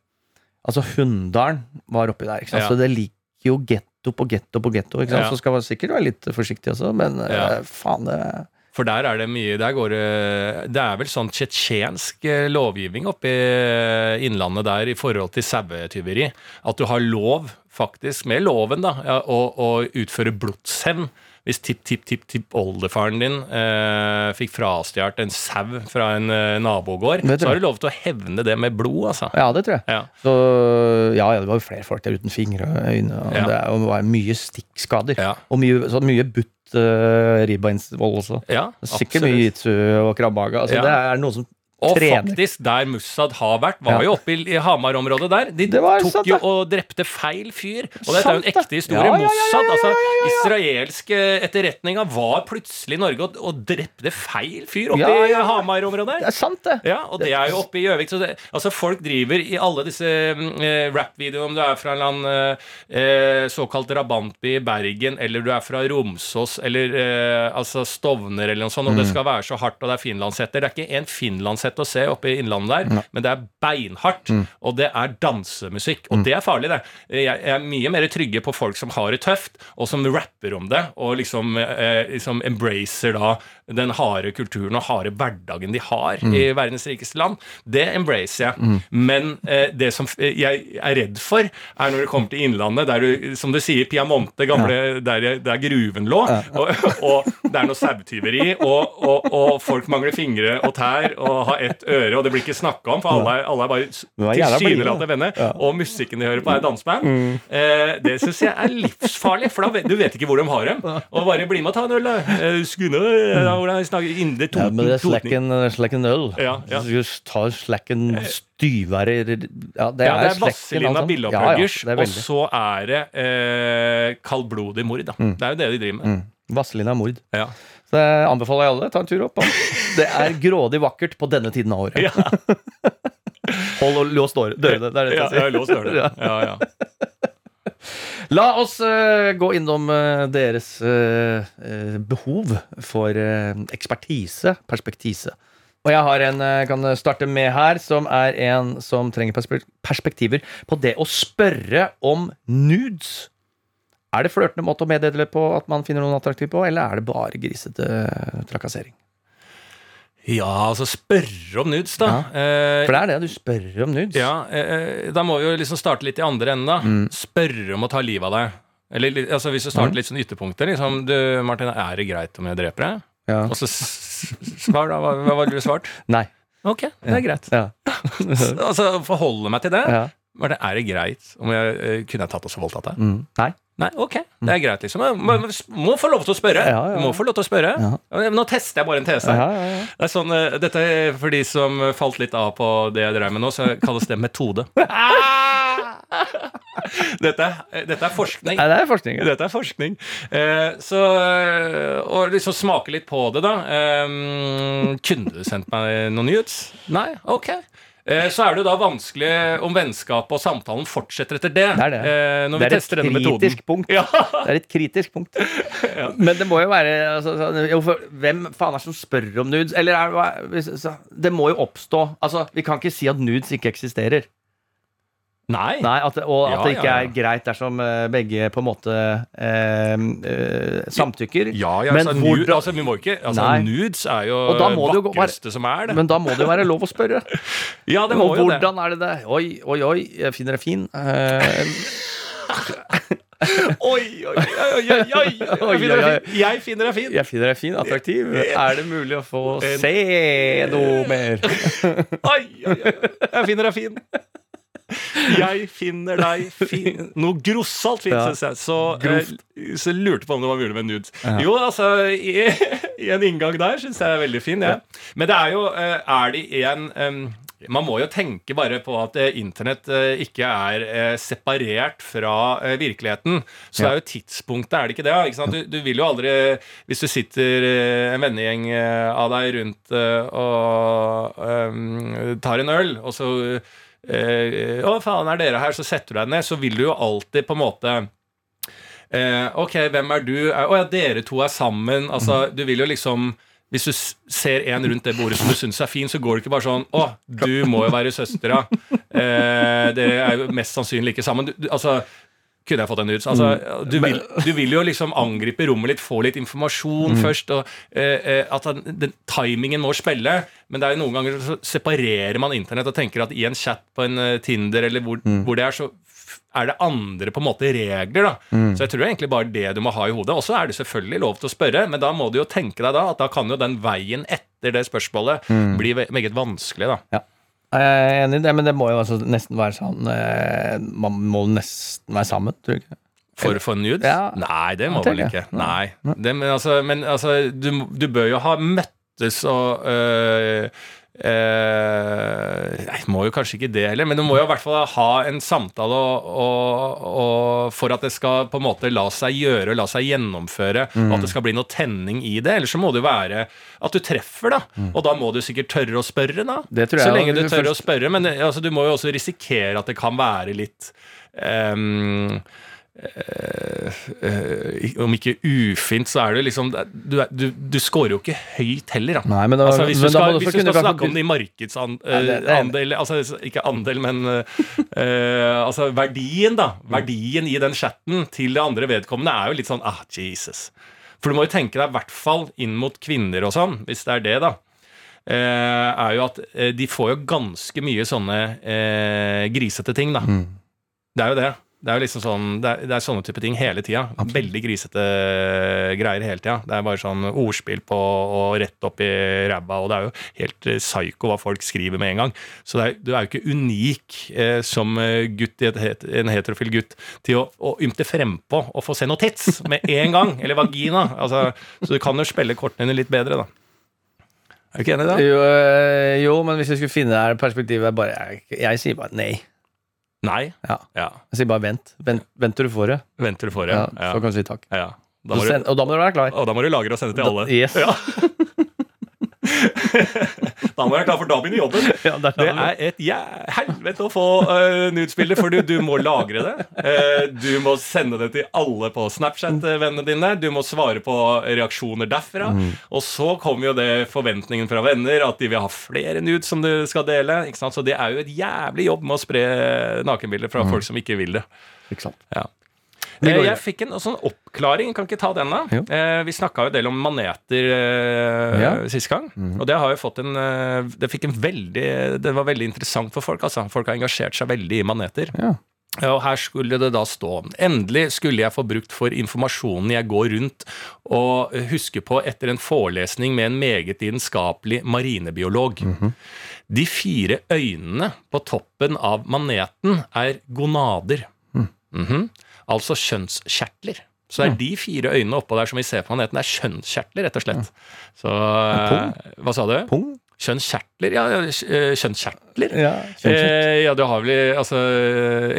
Altså Hunndalen var oppi der. Ikke? Ja. Så det ligger jo getto på getto på getto. Ja. Så skal man sikkert være litt forsiktig også, men eh, faen, det For der er det mye Der går det Det er vel sånn tsjetsjensk eh, lovgivning oppe i Innlandet der i forhold til sauetyveri. At du har lov, faktisk, med loven, da, ja, å, å utføre blodshevn. Hvis tipp-tipp-tipp-tipp-oldefaren din eh, fikk frastjålet en sau fra en eh, nabogård, så har du lov til å hevne det med blod, altså. Ja, det tror jeg. Ja. Så ja, ja, det var jo flere folk der uten fingre og øyne. Og det og det var mye stikkskader. Og mye, så mye butt uh, ribbeinsvoll også. Ja, Sikkert mye jitsu og krabbage. Altså. Det er noe som Og trener. faktisk, der Mussad har vært, var jo oppe i, Hamar-området der. De tok sant, jo og drepte feil fyr. Og dette er jo en ekte historie. Ja, ja, ja, Mossad, altså israelske etterretninga, var plutselig i Norge og, og drepte feil fyr oppe i. Hamar-området Det er sant, det. Ja, og det er jo oppe i Gjøvik. Altså folk driver i alle disse mm, eh, rap-videoene, om du er fra en eller annen eh, såkalt rabantby i Bergen, eller du er fra Romsås, eller eh, altså Stovner, eller noe sånt, og det skal være så hardt, og det er finlandshetter. Det er ikke en finlandshette å se oppe i Innlandet der, men det er beinhardt, og det er dansemusikk. Og det er farlig, det. Jeg, er mye mer trygge på folk som har det tøft, og som rapper om det, og liksom, eh, liksom embracer da den harde kulturen og harde hverdagen de har i verdens rikeste land. Det embracer jeg. Men eh, det som jeg er redd for, er når det kommer til Innlandet, der du, som du sier, Piamonte, gamle, der, der gruven lå, og, og det er noe sauetyveri, og, og, og folk mangler fingre og tær og har ett øre, og det blir ikke snakka om, for alle er, alle er bare tilsynelatende venner, og musikken de hører på, er danseband. Mm. Eh, det syns jeg er livsfarlig, for da vet, du vet ikke hvor de har dem. Og bare bli med og ta en øl, da. Eh, Skune, ja, hvordan jeg snakker Indre Ja, Toten. men det er slacken, slacken øl. Ja, ja. Just ta slacken styvere Ja, det Ja, er Vazelina altså. Billopphøggers, Ja, ja, er og så er det eh, kaldblodig mord. Da. Det er jo det de driver med. Mm. Vazelina mord. Ja. Så det anbefaler jeg alle. Ta en tur opp. Det er grådig vakkert på denne tiden av året. Ja, [laughs] Hold og lås dør- dørene. Det er det jeg sier. ja, lås dørene. [laughs] Ja. Ja. La oss uh, gå innom uh, deres eh, behov for ekspertise, perspektise. Og jeg har en jeg kan starte med her, som er en som trenger perspektiver på det å spørre om nudes. Er det flørtende måte å meddele på at man finner noen attraktiv på, eller er det bare grisete eh, trakassering? ja, altså spørre om nudes, da. Eh, For det er det, du spør om nudes. Ja, eh, da må vi jo liksom starte litt i andre enden, da. Mm. Spørre om å ta livet av deg. Eller altså, hvis du starter litt sånn ytterpunkter. Liksom, du, Martin, er det greit om jeg dreper deg? Ja. Og så svar, da. Hva, hva var det du svart? [laughs] Nei. Ok, det er greit. Ja. [laughs] altså, forholde meg til det. ja. Martin, er det greit om jeg eh, kunne jeg tatt og voldtatt deg? Mm. Nei. Nei, ok, det er greit, liksom. Må, må få lov til å spørre. Ja, ja, ja. Må få lov til å spørre. Ja. Nå tester jeg bare en tese. Ja, ja, ja. Det er sånn, eh, dette er for de som falt litt av på det jeg drev med nå, så kalles det metode. [laughs] dette, dette er forskning. Nei, det er forskning. ja. Dette er forskning. Eh, så eh, Å liksom smake litt på det, da. Eh, kunne du sendt meg noen nudes? Nei? Ok. Eh, så er det jo da vanskelig om vennskapet og samtalen fortsetter etter det. Det er det. Når når Det vi er tester denne metoden. Ja. Det er et kritisk punkt. [laughs] Men det må jo være altså, sånn, jo, for, Hvem faen er det som spør om nudes? Eller er, det- Det må jo oppstå Altså, Vi kan ikke si at nudes ikke eksisterer. Nei. Nei, at Og at Ja, det ikke ja, ja. er greit dersom eh, begge på en måte eh, eh, samtykker. Ja, ja, Men altså, hvordan- altså, vi må ikke, altså, nudes er jo det vakreste som er det. Men da må det jo være lov å spørre. [laughs] ja, det må Og jo det. hvordan er det det? Oi, oi, oi, jeg finner deg fin. Eh, Oi, oi, oi, oi. Jeg finner deg fin. jeg finner deg fin, attraktiv. Er det mulig å få se noe mer? Oi, oi, oi. Jeg finner deg fin. Jeg finner deg fin Noe grossalt fint, Ja. synes jeg. Så, eh, så lurte på om det var mulig med nudes. Jo, altså, i, [laughs] i en inngang der syns jeg er veldig fin. Ja. Men det er jo eh, Er det en um, man må jo tenke bare på at eh, internett eh, ikke er eh, separert fra eh, virkeligheten. Så det er jo tidspunktet, er det ikke det? Ikke? Du, du vil jo aldri Hvis du sitter eh, en vennegjeng av deg rundt og tar en øl, og så eh, Å, faen, er dere her? Så setter du deg ned. Så vil du jo alltid på en måte Eh, ok, hvem er du? Eh, Å ja, dere to er sammen. Altså, du vil jo liksom Hvis du ser en rundt det bordet som du syns er fin, så går det ikke bare sånn Å, du må jo være søstera. Eh, dere er jo mest sannsynlig ikke sammen. Du, du, altså kunne jeg fått en nudes? Altså, du, vil, du vil jo liksom angripe rommet litt, få litt informasjon først. Og, eh, eh, at den, den, timingen må spille. Men det er jo noen ganger så separerer man internett og tenker at i en chat på en eh, Tinder eller hvor, hvor det er, så er det andre på en måte regler. da Så jeg tror egentlig bare det du må ha i hodet. Og så er det selvfølgelig lov til å spørre, men da må du jo tenke deg da at da kan jo den veien etter det spørsmålet bli ve- meget vanskelig. da Ja. Jeg er enig i det, men det må jo altså nesten være sånn eh, Man må nesten være sammen, tror du ikke? For å få nudes? Ja. Nei, det må vel ikke. Nei. Det, men altså, men, altså du, du bør jo ha møttes og øh, øh, Nei, må jo kanskje ikke det heller, men du må jo i hvert fall ha en samtale og, og, og for at det skal på en måte la seg gjøre og la seg gjennomføre, og at det skal bli noe tenning i det. Ellers så må det jo være at du treffer, da. Og da må du sikkert tørre å spørre, da. Det tror så lenge du tør å spørre. Men eh, altså, du må jo også risikere at det kan være litt eh, om ikke ufint, så er det liksom Du, du, du scorer jo ikke høyt heller, da. Nei, men da- altså, hvis du skal, hvis du skal snakke om det i markedsandel altså, Ikke andel, men eh, eh, altså verdien, da. Verdien i den chatten til det andre vedkommende er jo litt sånn ah, Jesus. For du må jo tenke deg, i hvert fall inn mot kvinner og sånn, hvis det er det, da. Eh, er jo at eh, de får jo ganske mye sånne uh, grisete ting, da. Det er jo det. Det er jo liksom sånn Det er, det er sånne type ting hele tida. Veldig grisete greier hele tida. Det er bare sånn ordspill på og rett opp i ræva, og det er jo helt eh, psyko hva folk skriver med en gang. Så det er, du er jo ikke unik eh, som eh, gutt i et, en heterofil gutt til å, å ymte frempå og få se noe tits med en gang. Eller vagina. Altså, så du kan jo spille kortene dine litt bedre, da. Er du ikke enig i det? Jo, øh, jo, men hvis vi skulle finne det her perspektivet er bare, jeg, jeg sier bare nei. Nei? Ja. Ja. Jeg sier bare vent. Vent, vent til du får det. Vent til du får det? Ja, Ja. Så kan du si takk. ja. Da du, send, og da må du være klar. og da må du lagre og sende til alle. Yes. Ja. [laughs] da må jeg være klar, for da begynner jobben. [laughs] Ja, Det er det er et ja, helvete å få uh, nudes-bilder, for du, du må lagre det. Uh, du må sende det til alle på Snapchat-vennene dine. Du må svare på reaksjoner derfra. Og så kommer jo det forventningen fra venner at de vil ha flere nudes som du skal dele. Ikke sant? Så det er jo et jævlig jobb med å spre nakenbilder fra folk som ikke vil det. Ikke sant. Ja. Eh, Jeg fikk en sånn oppklaring. Kan ikke ta den, da? Eh, vi snakka jo en del om maneter eh, Ja. Sist gang. Og det har jo fått en eh, Det fikk en veldig Det var veldig interessant for folk. altså Folk har engasjert seg veldig i maneter. Ja. Og her skulle det da stå Endelig skulle jeg få brukt for informasjonen jeg går rundt og husker på etter en forelesning med en meget lidenskapelig marinebiolog. De fire øynene på toppen av maneten er gonader. Mhm. Altså kjønnskjertler. Så det er de fire øynene oppå der som vi ser på planeten, det er kjønnskjertler, rett og slett. Så eh, Hva sa du? Pung? Kjønnskjertler? Ja, eh, kjønnskjertler. Ja. Eh, ja, du har vel Altså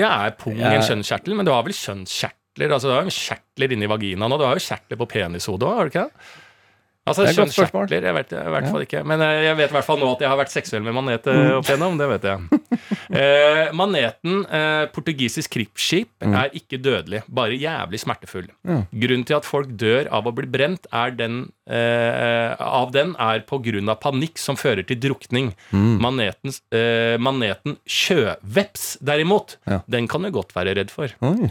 Ja, er pung Ja. en kjønnskjertel? Men du har vel kjønnskjertler? Altså, du har jo kjertler inni vaginaen, og du har jo kjertler på penishodet òg, har du ikke det? Altså, Det er et godt spørsmål. Jeg vet i hvert fall ikke. Men eh, jeg vet i hvert fall nå at jeg har vært seksuell med manet eh, opp igjennom. Det vet jeg. [laughs] Eh, maneten, eh, portugisisk krigsskip, Mm. er ikke dødelig, bare jævlig smertefull. Grunnen til at folk dør av å bli brent, er den, eh, av den er av panikk som fører til drukning. Mm. Manetens, eh, maneten sjøveps, derimot, Ja. den kan du godt være redd for.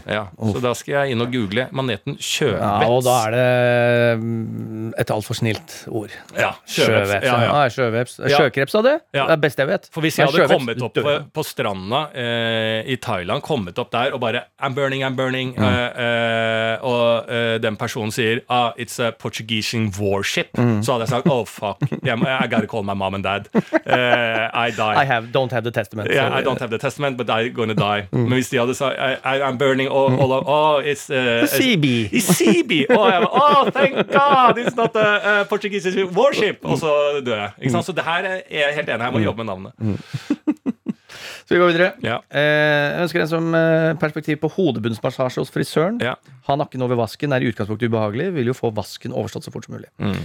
Ja, så da skal jeg inn og google maneten sjøveps. Ja, og da er det mm, et altfor snilt ord. Ja, sjøveps. Ja, ja. Sjøveps. Sjøkreps av det? Ja. Det er det beste jeg vet. For hvis jeg hadde sjøveps, kommet opp på, på stranda eh, i Thailand, kommet opp der og bare I'm burning, I'm burning. mm. eh, og eh, den personen sier ah, It's a Portuguese warship. Så hadde jeg sagt oh fuck, I gotta call my mom and dad. Eh, I die. I have, don't have the testament. Yeah, so- I don't have the testament, but I'm gonna die. Men hvis de hadde sagt I, I'm burning all, all of, Oh, it's uh, CB. It's CB! Oh, oh, thank God! It's not a, a Portuguese warship! Og så dør jeg. Ikke sant? Så det her er jeg helt enig. Jeg må jobbe med navnet. [laughs] Så vi går videre. Ja. Eh, jeg ønsker en som eh, perspektiv på hodebunnsmassasje hos frisøren. Ja. Ha nakken over vasken er i utgangspunktet ubehagelig. Vil jo få vasken overstått så fort som mulig. Mm.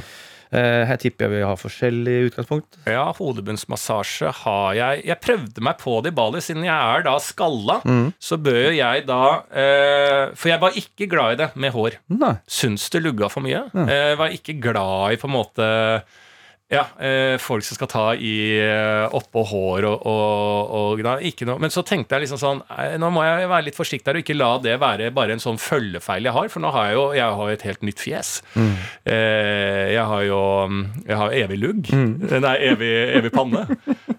Eh, her tipper jeg vi har forskjellig utgangspunkt. Ja, hodebunnsmassasje har jeg Jeg prøvde meg på det i Bali, siden jeg er da skalla. Så bør jeg da eh, For jeg var ikke glad i det med hår. Nei. Syns det lugga for mye. Eh, var ikke glad i på en måte ja, eh, folk som skal ta i eh, oppå hår og, og, og da, ikke noe. Men så tenkte jeg liksom sånn eh, Nå må jeg være litt forsiktig her og ikke la det være bare en sånn følgefeil jeg har, for nå har jeg jo jeg har et helt nytt fjes. Eh, jeg har jo mm, Jeg har evig lugg. Nei, evig, evig panne.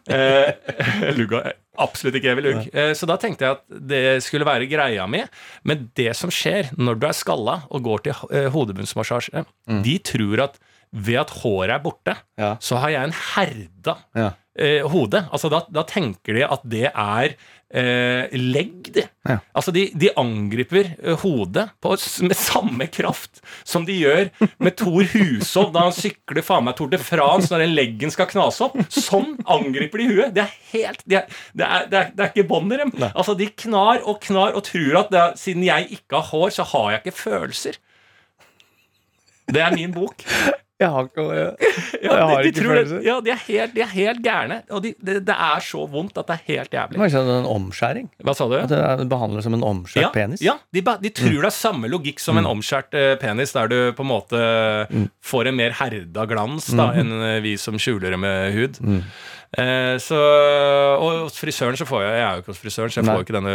Eh, [laughs] lugga Absolutt ikke evig lugg. Eh, Så da tenkte jeg at det skulle være greia mi. Men det som skjer når du er skalla og går til hodebunnsmassasje, mm. de tror at ved at håret er borte, Ja. så har jeg en herda Ja. eh, hode. Altså da, da tenker de at det er eh, legg, de. Ja. Altså de, de angriper eh, hodet på, med samme kraft som de gjør med Thor Hushov da han sykler faen meg Tour de France når den leggen skal knase opp. Sånn angriper de huet. Det er helt Det er, det er, det er, det er ikke bånd i dem. Altså De knar og knar og tror at siden jeg ikke har hår, så har jeg ikke følelser. Det er min bok. Jeg har ikke [laughs] Ja, Jeg har de, de ikke følelser. ja, de er helt, de er helt gærne. Og de, det, det er så vondt at det er helt jævlig. Det er en omskjæring? Hva sa du? At det behandles som en omskjært Ja, penis? ja de, de tror det er samme logikk som en omskjært eh, penis, der du på en måte får en mer herda glans da, enn eh, vi som skjuler det med hud. Eh, så, og hos frisøren så får jeg Jeg er jo ikke hos frisøren, så jeg Nei. får jo ikke denne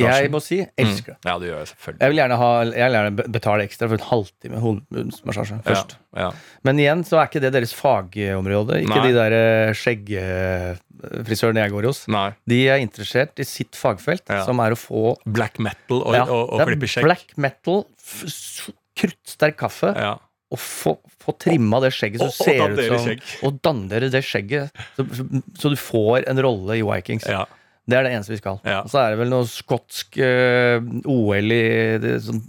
Jeg må si elsker det. Ja, det gjør jeg selvfølgelig. Jeg vil gjerne, ha, jeg vil gjerne betale ekstra for en halvtime hodebunnsmassasje først. Ja, ja. Men igjen så er ikke det deres fagområde. Ikke Nei. de der eh, skjeggfrisørene jeg går hos. Nei. De er interessert i sitt fagfelt, Ja. som er å få Black metal og, og, og klippe skjegg. black metal, krutt sterk kruttsterk kaffe, Ja. Og få, få trimma det skjegget så Og- og ser ut som skjegg. Og dandere det skjegget, så, så, så du får en rolle i Vikings. Ja. Det er det eneste vi skal. Ja. Og så er det vel noe skotsk uh, OL i det, sånn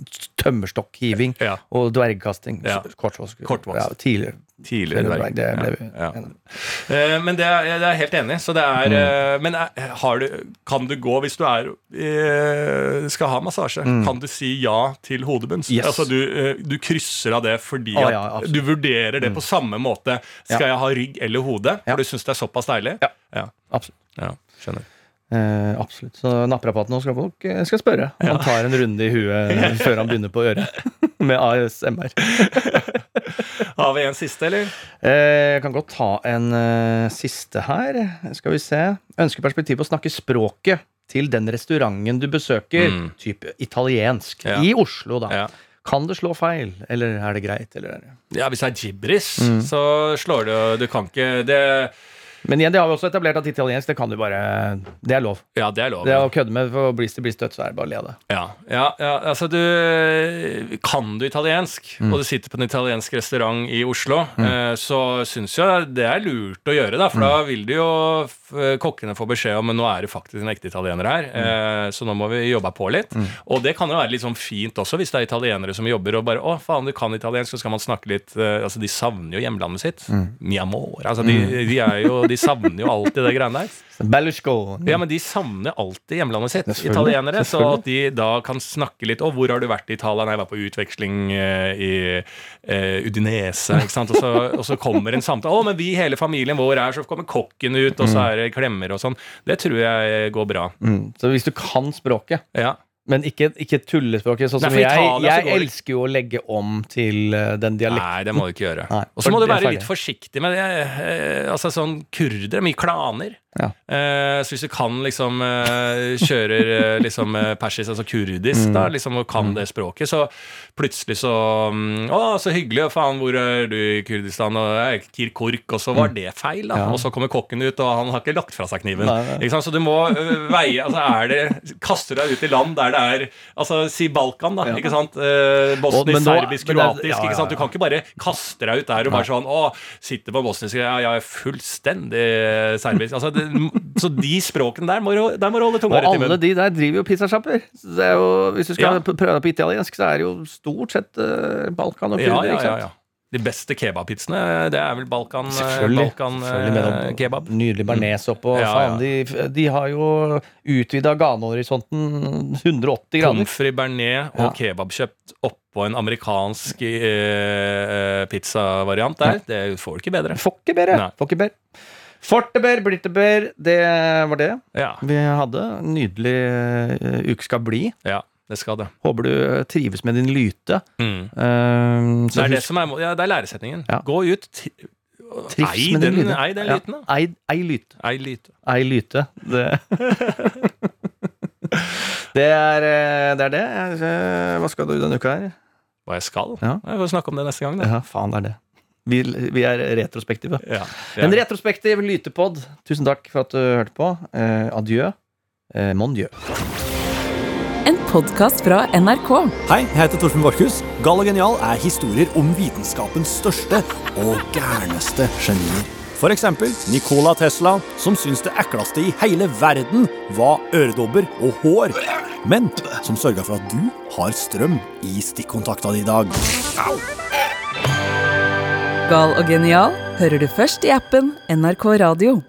tømmerstokkhiving Ja. og dvergkasting. Ja. Kortvokst. Ja, tidligere. Tidligere Berg. ja. om. Eh, Men det er, det er jeg helt enig. Så det er Mm. eh, Men er, har du, kan du gå hvis du er eh, skal ha massasje? Kan du si ja til hodebunns? Mm. Yes. Altså du, eh, du krysser av det fordi oh, ja. Mm. du vurderer det på samme måte. Skal Ja. jeg ha rygg eller hode? Ja. For du syns det er såpass deilig? Ja. ja. Absolutt. Ja, skjønner. Eh, absolutt. Så naprapaten nå skal folk eh, skal spørre. Han tar en runde i huet [laughs] før han begynner på øret. [laughs] Med ASMR. [laughs] Har vi en siste, eller? Eh, Jeg kan godt ta en eh, siste her. Skal vi se. Ønsker perspektiv på å snakke språket til den restauranten du besøker. Mm. Type italiensk. Ja. I Oslo, da. Ja. Kan det slå feil, eller er det greit? Eller? Ja, Hvis det er gibberish, Mm. så slår det jo Du kan ikke det, Men igjen, det har vi også etablert at italiensk, det kan du bare Det er lov. Ja, det er lov. Det å kødde med for blir det blir støtt, så er det bare å le av det. Ja, ja, ja, altså du Kan du italiensk, Mm. og du sitter på en italiensk restaurant i Oslo, mm. så syns jeg det er lurt å gjøre, da, for Mm. da vil de jo kokkene få beskjed om Men nå er det faktisk en ekte italiener her, Mm. eh, så nå må vi jobbe på litt. Og det kan jo være litt sånn fint også, hvis det er italienere som jobber og bare Å, faen, du kan italiensk, så skal man snakke litt eh, Altså, de savner jo hjemlandet sitt. Mm. Mi amor. Altså, de, de er jo De savner jo alltid det greiene der. Berlusconi. Ja, men de savner alltid hjemlandet sitt, italienere. Så at de da kan snakke litt Å, hvor har du vært i Italia? Nei, jeg var på utveksling eh, i uh, Udinese. Ikke sant? Og, så, og så kommer en samtale. Å, men vi, hele familien vår er Så kommer kokken ut, og så er det klemmer og sånn. Det tror jeg går bra. Mm. Så hvis du kan språket, Ja. Men ikke, ikke tullespråket. Sånn som Nei, jeg, Italia jeg elsker jo å legge om til uh, den dialekten. Nei, det må du ikke gjøre. Og så må du være litt forsiktig med det. Uh, altså sånn Kurdere, mye klaner. Ja. Uh, så hvis du kan liksom kjører liksom persisk, altså kurdisk, Mm. da, liksom, og kan det språket, så plutselig så um, Å, så hyggelig, faen, hvor er du i Kurdistan? Og Kirkork, og så var det feil, da. Mm. Ja. Og så kommer kokken ut, og han har ikke lagt fra seg kniven. Nei? Så du må veie altså er det, Kaster deg ut i land der det er Altså, si Balkan, da. Ja. ikke sant? Eh, bosnisk, nå- serbisk, er- kroatisk. ja, ja, ikke sant? Du kan ikke bare kaste deg ut der og bare sånn Å, sitter på bosnisk Ja, jeg er fullstendig serbisk. Altså, det, så de språkene der må, der må du holde tunga Og rett i alle de der driver jo pizzasjapper. Er Hvis du skal Ja. prøve deg på italiensk, så er det jo stort sett uh, Balkan og Ja, kurder. ja, ja, sant? ja. De beste kebabpizzene, det er vel Balkan, eh, Selvfølgelig. Balkan Selvfølgelig eh, kebab. Nydelig bearnés oppå. Ja, ja. de, de har jo utvida ganehorisonten 180 grader. Pommes frites bearnés og kebabkjøtt oppå en amerikansk eh, pizzavariant der. Det får du ikke bedre. Får ikke bedre. Får ikke bedre. Forteber, blitteber, det var det Ja, vi hadde. Nydelig uke skal bli. ja det skal det. Håper du eh, trives med din lyte. Mm. Eh, Det er det som er, ja, det er læresetningen. Ja. Gå ut. Trives Ei med din den, lyte. ei den Ja. lyten, da. Ei, ei lyte. Ei lyte. Ei lyte. Det, [laughs] det, er, eh, det er det. Eh, Hva skal du denne uka her? Hva jeg skal? Ja. Jeg får snakke om det neste gang, da. Ja, faen, det er det. Vi, vi er retrospektive. Ja. En retrospektiv lytepod. Tusen takk for at du hørte på. Eh, adjø. Eh, mon dieu. Podkast fra NRK. Hei, jeg heter Torfinn Borchhus. Gal og genial er historier om vitenskapens største og gærneste genier. For eksempel Nikola Tesla, som syntes det ekleste i hele verden var øredobber og hår, men som sørga for at du har strøm i stikkontakta di i dag. Gal og genial hører du først i appen NRK Radio.